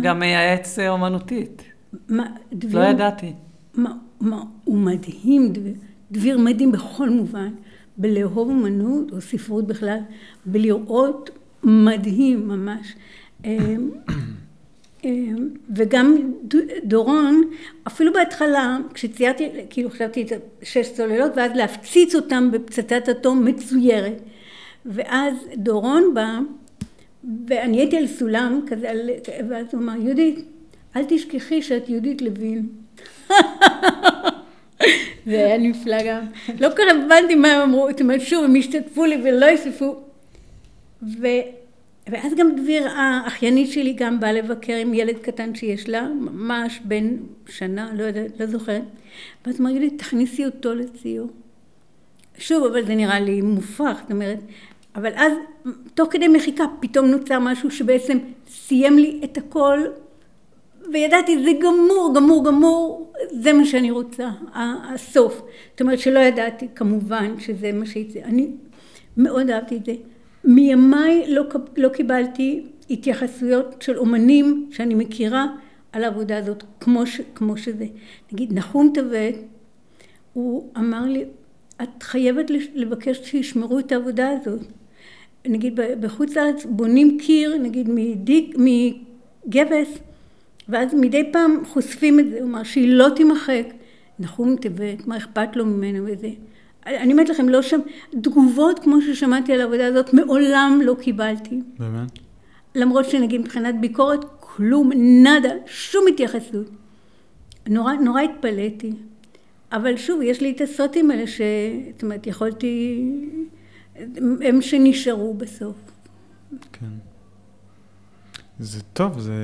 גם מייעץ אה, אומנותית. מה, דביר, לא ידעתי. מה, מה, הוא מדהים, דביר, דביר מדהים בכל מובן, בלאהוב אומנות או ספרות בכלל, בלראות מדהים ממש. וגם דורון, אפילו בהתחלה, כשציירתי, כאילו חשבתי את שש צוללות, ואז להפציץ אותם בפצצת אטום מצוירת. ואז דורון בא, ואני הייתי על סולם כזה, על, ואז הוא אמר, יהודית, אל תשכחי שאת יהודית לוין. זה היה נפלא גם. לא כל כך הבנתי מה הם אמרו, זאת אומרת, שוב, הם השתתפו לי ולא יספו. ו... ואז גם דביר, האחיינית שלי, גם באה לבקר עם ילד קטן שיש לה, ממש בן שנה, לא יודעת, לא זוכרת. ואז אמרה לי, תכניסי אותו לציור. שוב, אבל זה נראה לי מופרך, זאת אומרת, אבל אז, תוך כדי מחיקה, פתאום נוצר משהו שבעצם סיים לי את הכל, וידעתי, זה גמור, גמור, גמור, זה מה שאני רוצה, הסוף. זאת אומרת שלא ידעתי, כמובן, שזה מה שיצא. אני מאוד אהבתי את זה. מימיי לא, לא קיבלתי התייחסויות של אומנים שאני מכירה על העבודה הזאת, כמו, ש, כמו שזה. נגיד, נחום טבת, הוא אמר לי, את חייבת לבקש שישמרו את העבודה הזאת. נגיד בחוץ לארץ בונים קיר, נגיד מדיק, מגבס, ואז מדי פעם חושפים את זה, אמר שהיא לא תימחק. נחום טבת, מה אכפת לו ממנו וזה. אני אומרת לכם, לא שם, תגובות כמו ששמעתי על העבודה הזאת, מעולם לא קיבלתי. באמת? למרות שנגיד מבחינת ביקורת, כלום, נאדה, שום התייחסות. נורא, נורא התפלאתי. אבל שוב, יש לי את הסרטים האלה ש... זאת אומרת, יכולתי... הם שנשארו בסוף. כן. זה טוב, זה...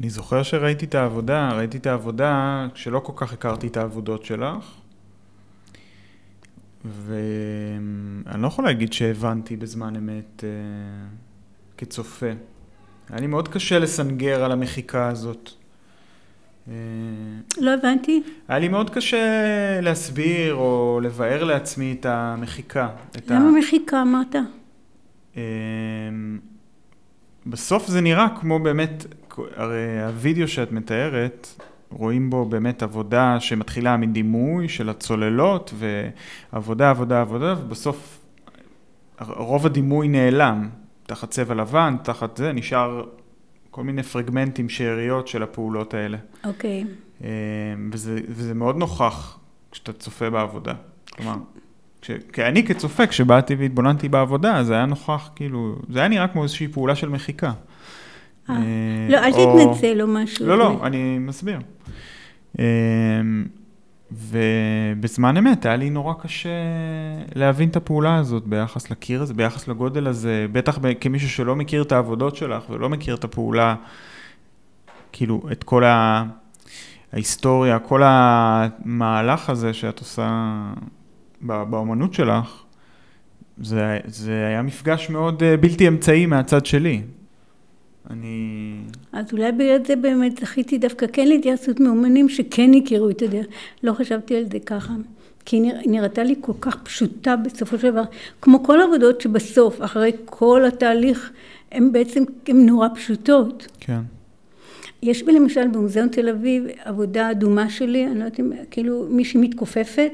אני זוכר שראיתי את העבודה, ראיתי את העבודה כשלא כל כך הכרתי את העבודות שלך, ואני לא יכול להגיד שהבנתי בזמן אמת אה, כצופה. היה לי מאוד קשה לסנגר על המחיקה הזאת. לא הבנתי. היה לי מאוד קשה להסביר או לבאר לעצמי את המחיקה. את למה ה... מחיקה אמרת? אמ, בסוף זה נראה כמו באמת, הרי הווידאו שאת מתארת, רואים בו באמת עבודה שמתחילה מדימוי של הצוללות, ועבודה, עבודה, עבודה, ובסוף רוב הדימוי נעלם, תחת צבע לבן, תחת זה, נשאר כל מיני פרגמנטים, שאריות של הפעולות האלה. אוקיי. אמ, וזה, וזה מאוד נוכח כשאתה צופה בעבודה. כלומר, כש, כי אני כצופה, כשבאתי והתבוננתי בעבודה, זה היה נוכח, כאילו, זה היה נראה כמו איזושהי פעולה של מחיקה. אה, אה, לא, אל תתנצל או משהו. לא, לא, אני מסביר. ובזמן אמת היה לי נורא קשה להבין את הפעולה הזאת ביחס לקיר הזה, ביחס לגודל הזה, בטח כמישהו שלא מכיר את העבודות שלך ולא מכיר את הפעולה, כאילו, את כל ה... ההיסטוריה, כל המהלך הזה שאת עושה ב- באומנות שלך, זה, זה היה מפגש מאוד אה, בלתי אמצעי מהצד שלי. אני... אז אולי בגלל זה באמת זכיתי דווקא כן להתייחסות מאומנים שכן הכירו את הדרך. לא חשבתי על זה ככה. כי היא נראתה לי כל כך פשוטה בסופו של דבר. כמו כל העבודות שבסוף, אחרי כל התהליך, הן בעצם, הן נורא פשוטות. כן. יש בי למשל במוזיאון תל אביב עבודה אדומה שלי, אני לא יודעת אם, כאילו מישהי מתכופפת,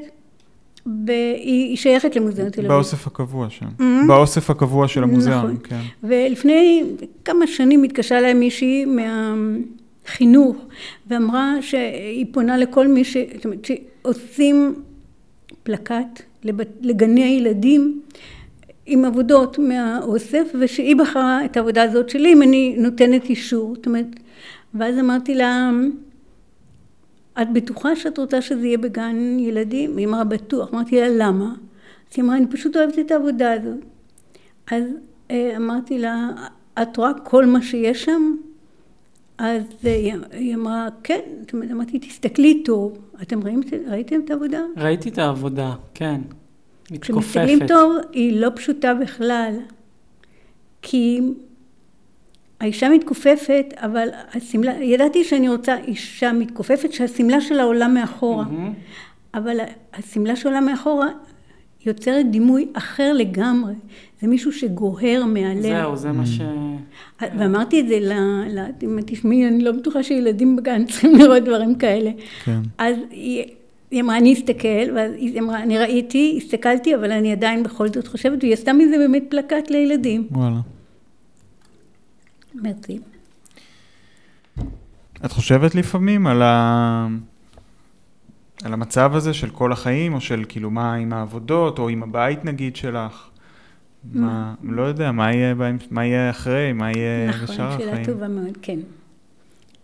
והיא היא שייכת למוזיאון תל אביב. באוסף הקבוע שם. Mhm. באוסף הקבוע של המוזיאון, נכון. כן. ולפני כמה שנים התקשרה אליי מישהי מהחינוך ואמרה שהיא פונה לכל מי ש... זאת אומרת, שעושים פלקט לבת- לגני הילדים עם עבודות מהאוסף ושהיא בחרה את העבודה הזאת שלי אם אני נותנת אישור. זאת אומרת, ואז אמרתי לה את בטוחה שאת רוצה שזה יהיה בגן ילדים? היא אמרה בטוח. אמרתי לה למה? אז היא אמרה אני פשוט אוהבת את העבודה הזאת. אז אה, אמרתי לה, את רואה כל מה שיש שם? אז אה, היא- אמרה, כן. זאת אומרת, אמרתי, תסתכלי טוב. אתם ראיתם, ראיתם את העבודה? ראיתי את העבודה, כן. מתכופפת. כשמסתכלים טוב, היא לא פשוטה בכלל. כי האישה מתכופפת, אבל השמלה, ידעתי שאני רוצה אישה מתכופפת שהשמלה שלה עולה מאחורה. מהמם. אבל השמלה שעולה מאחורה יוצרת דימוי אחר לגמרי. זה מישהו שגוהר מעליה. זהו, זה מה ש... ואמרתי את זה ל... ל- תשמעי, אני לא בטוחה שילדים בגן צריכים לראות דברים כאלה. כן. אז היא, היא אמרה, אני אסתכל, ואז היא אמרה, אני ראיתי, הסתכלתי, אבל אני עדיין בכל זאת חושבת, והיא עשתה מזה באמת פלקט לילדים. וואלה. מרצי. את חושבת לפעמים על, ה... על המצב הזה של כל החיים, או של כאילו מה עם העבודות, או עם הבית נגיד שלך? מה, לא יודע, מה יהיה, מה יהיה אחרי, מה יהיה נכון, בשאר שאלה החיים? טובה מאוד, כן.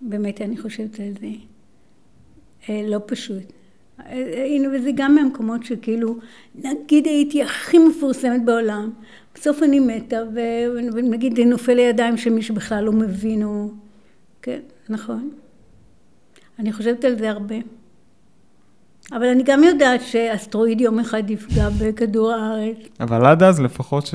באמת, אני חושבת על זה. אה, לא פשוט. אה, הנה, וזה גם מהמקומות שכאילו, נגיד הייתי הכי מפורסמת בעולם, בסוף אני מתה, ונגיד זה נופל לידיים של מי שבכלל לא מבין, או... כן, נכון. אני חושבת על זה הרבה. אבל אני גם יודעת שאסטרואיד יום אחד יפגע בכדור הארץ. אבל עד אז לפחות ש...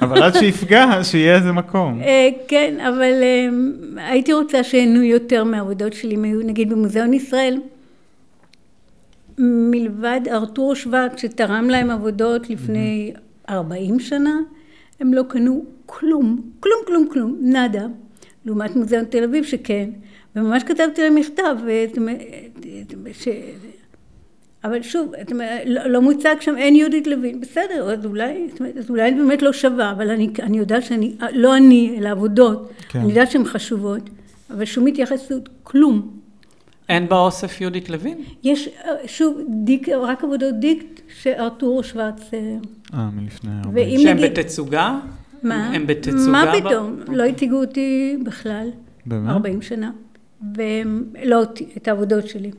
אבל עד שיפגע, שיהיה איזה מקום. אה, כן, אבל אה, הייתי רוצה שיהנו יותר מהעבודות שלי, נגיד במוזיאון ישראל. מלבד ארתור שוורט שתרם להם עבודות לפני 40 שנה, הם לא קנו כלום, כלום, כלום, כלום, נאדה. לעומת מוזיאון תל אביב שכן, וממש כתבתי להם מכתב, ש... אבל שוב, אומרת, לא, לא מוצג שם, אין יהודית לוין, בסדר, אז אולי, אז אולי באמת לא שווה, אבל אני, אני יודעת שאני, לא אני, אלא עבודות, כן. אני יודעת שהן חשובות, אבל שום התייחסות, כלום. אין באוסף יהודית לוין? יש, אה, שוב, דיק, רק עבודות דיקט שארתור שוורץ, אה, אה, מלפני הרבה. שהם נגיד- בתצוגה? מה? הם בתצוגה? מה ב- פתאום? לא הציגו אותי בכלל. באמת? 40 שנה. ולא אותי, את העבודות שלי.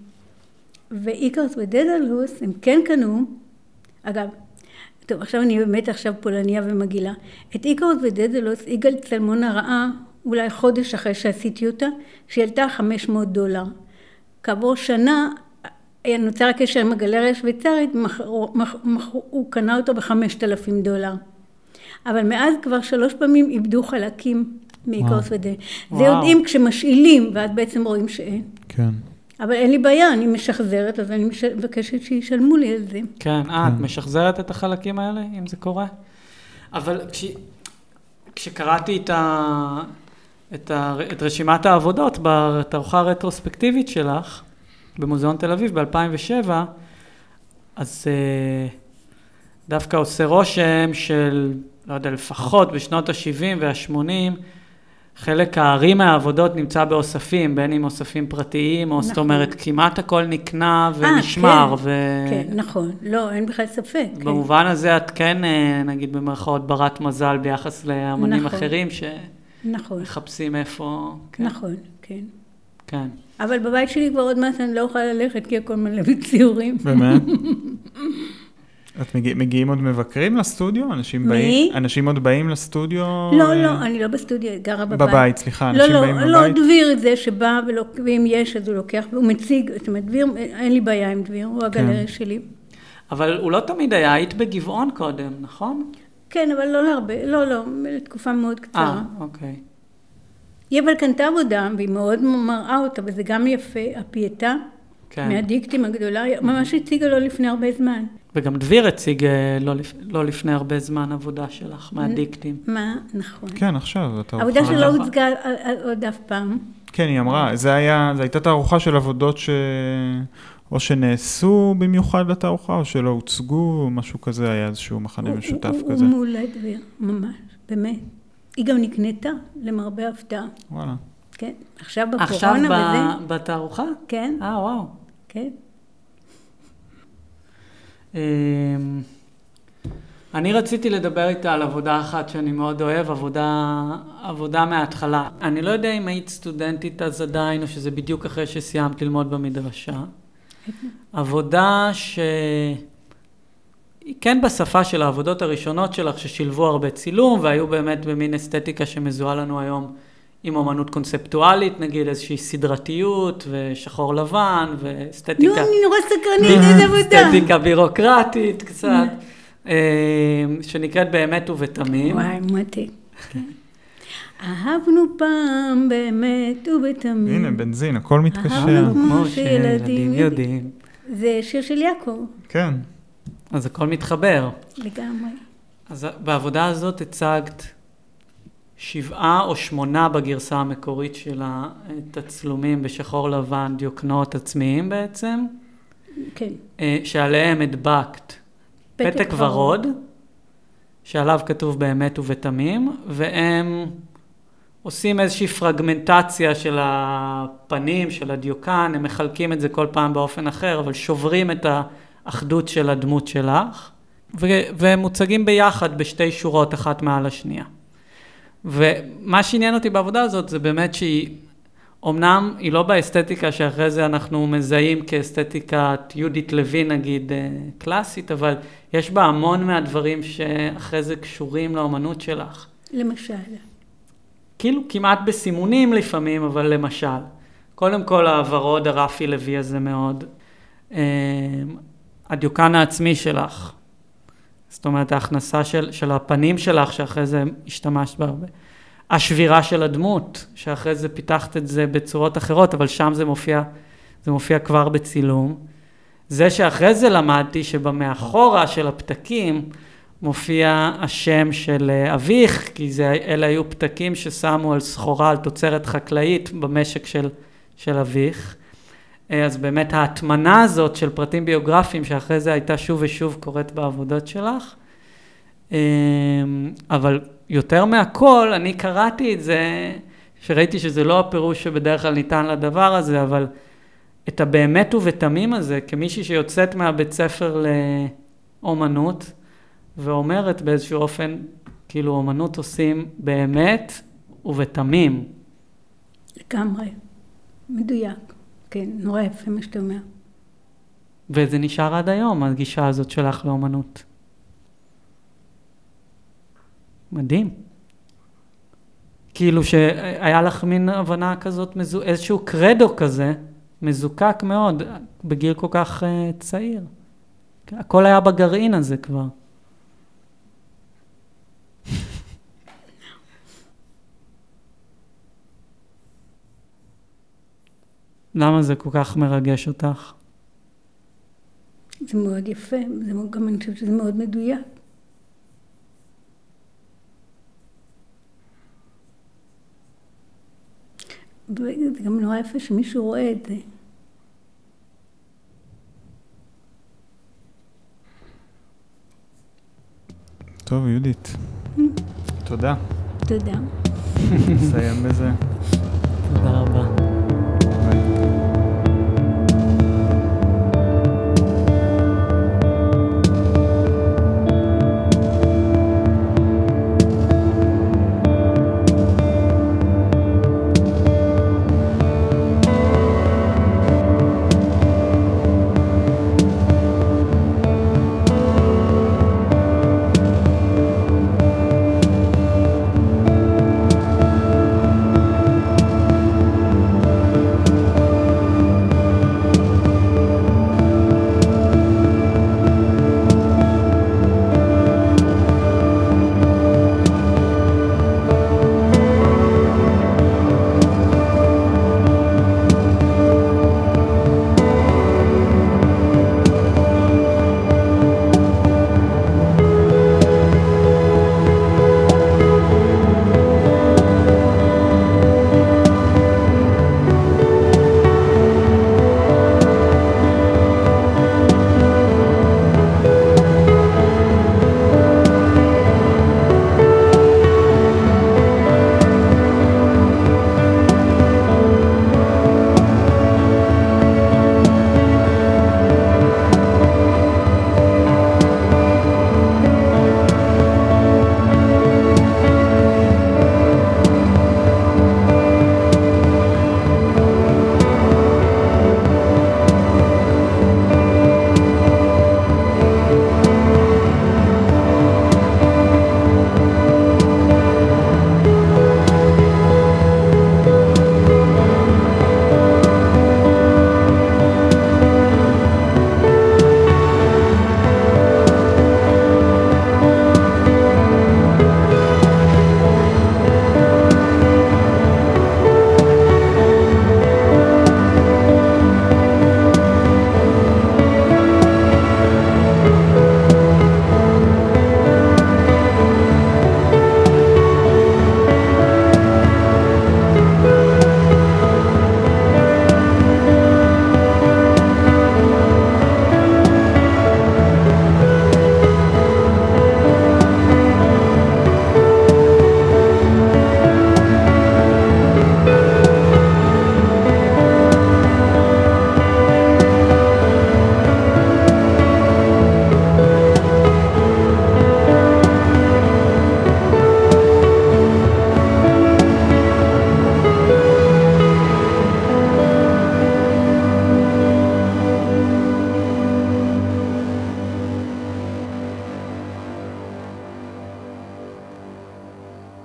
ואיקרס ודדלהוס, הם כן קנו, אגב, טוב, עכשיו אני באמת עכשיו פולניה ומגעילה. את איקרוס ודדלוס יגאל צלמון הראה אולי חודש אחרי שעשיתי אותה, שהיא עלתה 500 דולר. כעבור שנה נוצר הקשר עם הגלריה השוויצרית, הוא קנה אותו ב-5,000 דולר. אבל מאז כבר שלוש פעמים איבדו חלקים מאיקרוס ודדלוס. זה יודעים כשמשאילים, ואז בעצם רואים שאין. כן. אבל אין לי בעיה, אני משחזרת, אז אני מבקשת שישלמו לי על זה. כן, אה, את משחזרת את החלקים האלה, אם זה קורה? אבל כש... כשקראתי את, ה... את, ה... את רשימת העבודות בתערוכה הרטרוספקטיבית שלך, במוזיאון תל אביב ב-2007, אז uh, דווקא עושה רושם של, לא יודע, לפחות בשנות ה-70 וה-80, חלק הארי מהעבודות נמצא באוספים, בין אם אוספים פרטיים, או נכון. זאת אומרת, כמעט הכל נקנה ונשמר. 아, כן, ו... כן, נכון. לא, אין בכלל ספק. במובן כן. הזה את כן, אה, נגיד במרכאות, ברת מזל ביחס לאמנים נכון. אחרים, שמחפשים נכון. איפה... כן. נכון, כן. כן. אבל בבית שלי כבר עוד מעט אני לא יכולה ללכת, כי הכל מלא בציורים. באמת? את מגיע, מגיעים עוד מבקרים לסטודיו? אנשים מי? באים? אנשים עוד באים לסטודיו? לא, לא, אני לא בסטודיו, גרה בבית. בבית, סליחה, לא, אנשים לא, באים לא, בבית? לא, דביר זה שבא, ולא, ואם יש אז הוא לוקח, והוא מציג, זאת אומרת, דביר, אין לי בעיה עם דביר, הוא הגלריה כן. שלי. אבל הוא לא תמיד היה, היית בגבעון קודם, נכון? כן, אבל לא להרבה, לא, לא, לתקופה מאוד קצרה. אה, אוקיי. היא אבל קנתה עבודה, והיא מאוד מראה אותה, וזה גם יפה, הפייטה, כן. מהדיקטים הגדולה, ממש הציגה לו לפני הרבה זמן. וגם דביר הציג אה, לא, לא לפני הרבה זמן עבודה שלך, מהדיקטים. מה? נכון. כן, עכשיו. העבודה שלא הוצגה עוד אף פעם. כן, היא אמרה, זה היה, זו הייתה תערוכה של עבודות ש... או שנעשו במיוחד לתערוכה, או שלא הוצגו, משהו כזה, היה איזשהו מחנה משותף הוא, כזה. הוא מעולה דביר, ממש, באמת. היא גם נקנתה, למרבה הפתעה. וואלה. כן, עכשיו בקורונה עכשיו וזה. עכשיו בתערוכה? כן. אה, וואו. כן. אמ, אני רציתי לדבר איתה על עבודה אחת שאני מאוד אוהב, עבודה, עבודה מההתחלה. אני לא יודע אם היית סטודנטית אז עדיין, או שזה בדיוק אחרי שסיימת ללמוד במדרשה. עבודה שהיא כן בשפה של העבודות הראשונות שלך, ששילבו הרבה צילום, והיו באמת במין אסתטיקה שמזוהה לנו היום עם אומנות קונספטואלית, נגיד איזושהי סדרתיות, ושחור לבן, ואסתטיקה... נו, אני נורא סקרנית, איזה עבודה. אסתטיקה בירוקרטית קצת, אה, שנקראת באמת ובתמים. וואי, מתי. כן. אהבנו פעם באמת ובתמים. הנה, בנזין, הכל מתקשר. אהבנו כמו שילדים יודעים. זה שיר של יעקב. כן. אז הכל מתחבר. לגמרי. אז בעבודה הזאת הצגת שבעה או שמונה בגרסה המקורית שלה, תצלומים בשחור לבן, דיוקנאות עצמיים בעצם. כן. אה, שעליהם הדבקת פתק, פתק ורוד, שעליו כתוב באמת ובתמים, והם עושים איזושהי פרגמנטציה של הפנים, של הדיוקן, הם מחלקים את זה כל פעם באופן אחר, אבל שוברים את האחדות של הדמות שלך, והם מוצגים ביחד בשתי שורות אחת מעל השנייה. ומה שעניין אותי בעבודה הזאת זה באמת שהיא, אמנם היא לא באסתטיקה שאחרי זה אנחנו מזהים כאסתטיקת יהודית לוי נגיד אה, קלאסית, אבל יש בה המון מהדברים שאחרי זה קשורים לאומנות שלך. למשל. כאילו כמעט בסימונים לפעמים, אבל למשל. קודם כל הוורוד הרפי לוי הזה מאוד. הדיוקן העצמי שלך, זאת אומרת, ההכנסה של, של הפנים שלך, שאחרי זה השתמשת בה הרבה. השבירה של הדמות, שאחרי זה פיתחת את זה בצורות אחרות, אבל שם זה מופיע, זה מופיע כבר בצילום. זה שאחרי זה למדתי שבמאחורה של הפתקים מופיע השם של אה, אביך, כי זה, אלה היו פתקים ששמו על סחורה, על תוצרת חקלאית במשק של, של אביך. אה, אז באמת ההטמנה הזאת של פרטים ביוגרפיים שאחרי זה הייתה שוב ושוב קורית בעבודות שלך. אה, אבל יותר מהכל, אני קראתי את זה, שראיתי שזה לא הפירוש שבדרך כלל ניתן לדבר הזה, אבל את הבאמת ובתמים הזה, כמישהי שיוצאת מהבית ספר לאומנות, ואומרת באיזשהו אופן, כאילו אומנות עושים באמת ובתמים. לגמרי, מדויק. כן, נורא יפה מה שאתה אומר. וזה נשאר עד היום, הגישה הזאת שלך לאומנות. מדהים. כאילו שהיה לך מין הבנה כזאת, איזשהו קרדו כזה, מזוקק מאוד, בגיל כל כך uh, צעיר. הכל היה בגרעין הזה כבר. למה זה כל כך מרגש אותך? זה מאוד יפה, זה גם אני חושבת שזה מאוד מדויק. וזה גם נורא יפה שמישהו רואה את זה. טוב, יהודית. תודה. תודה. נסיים בזה. תודה רבה.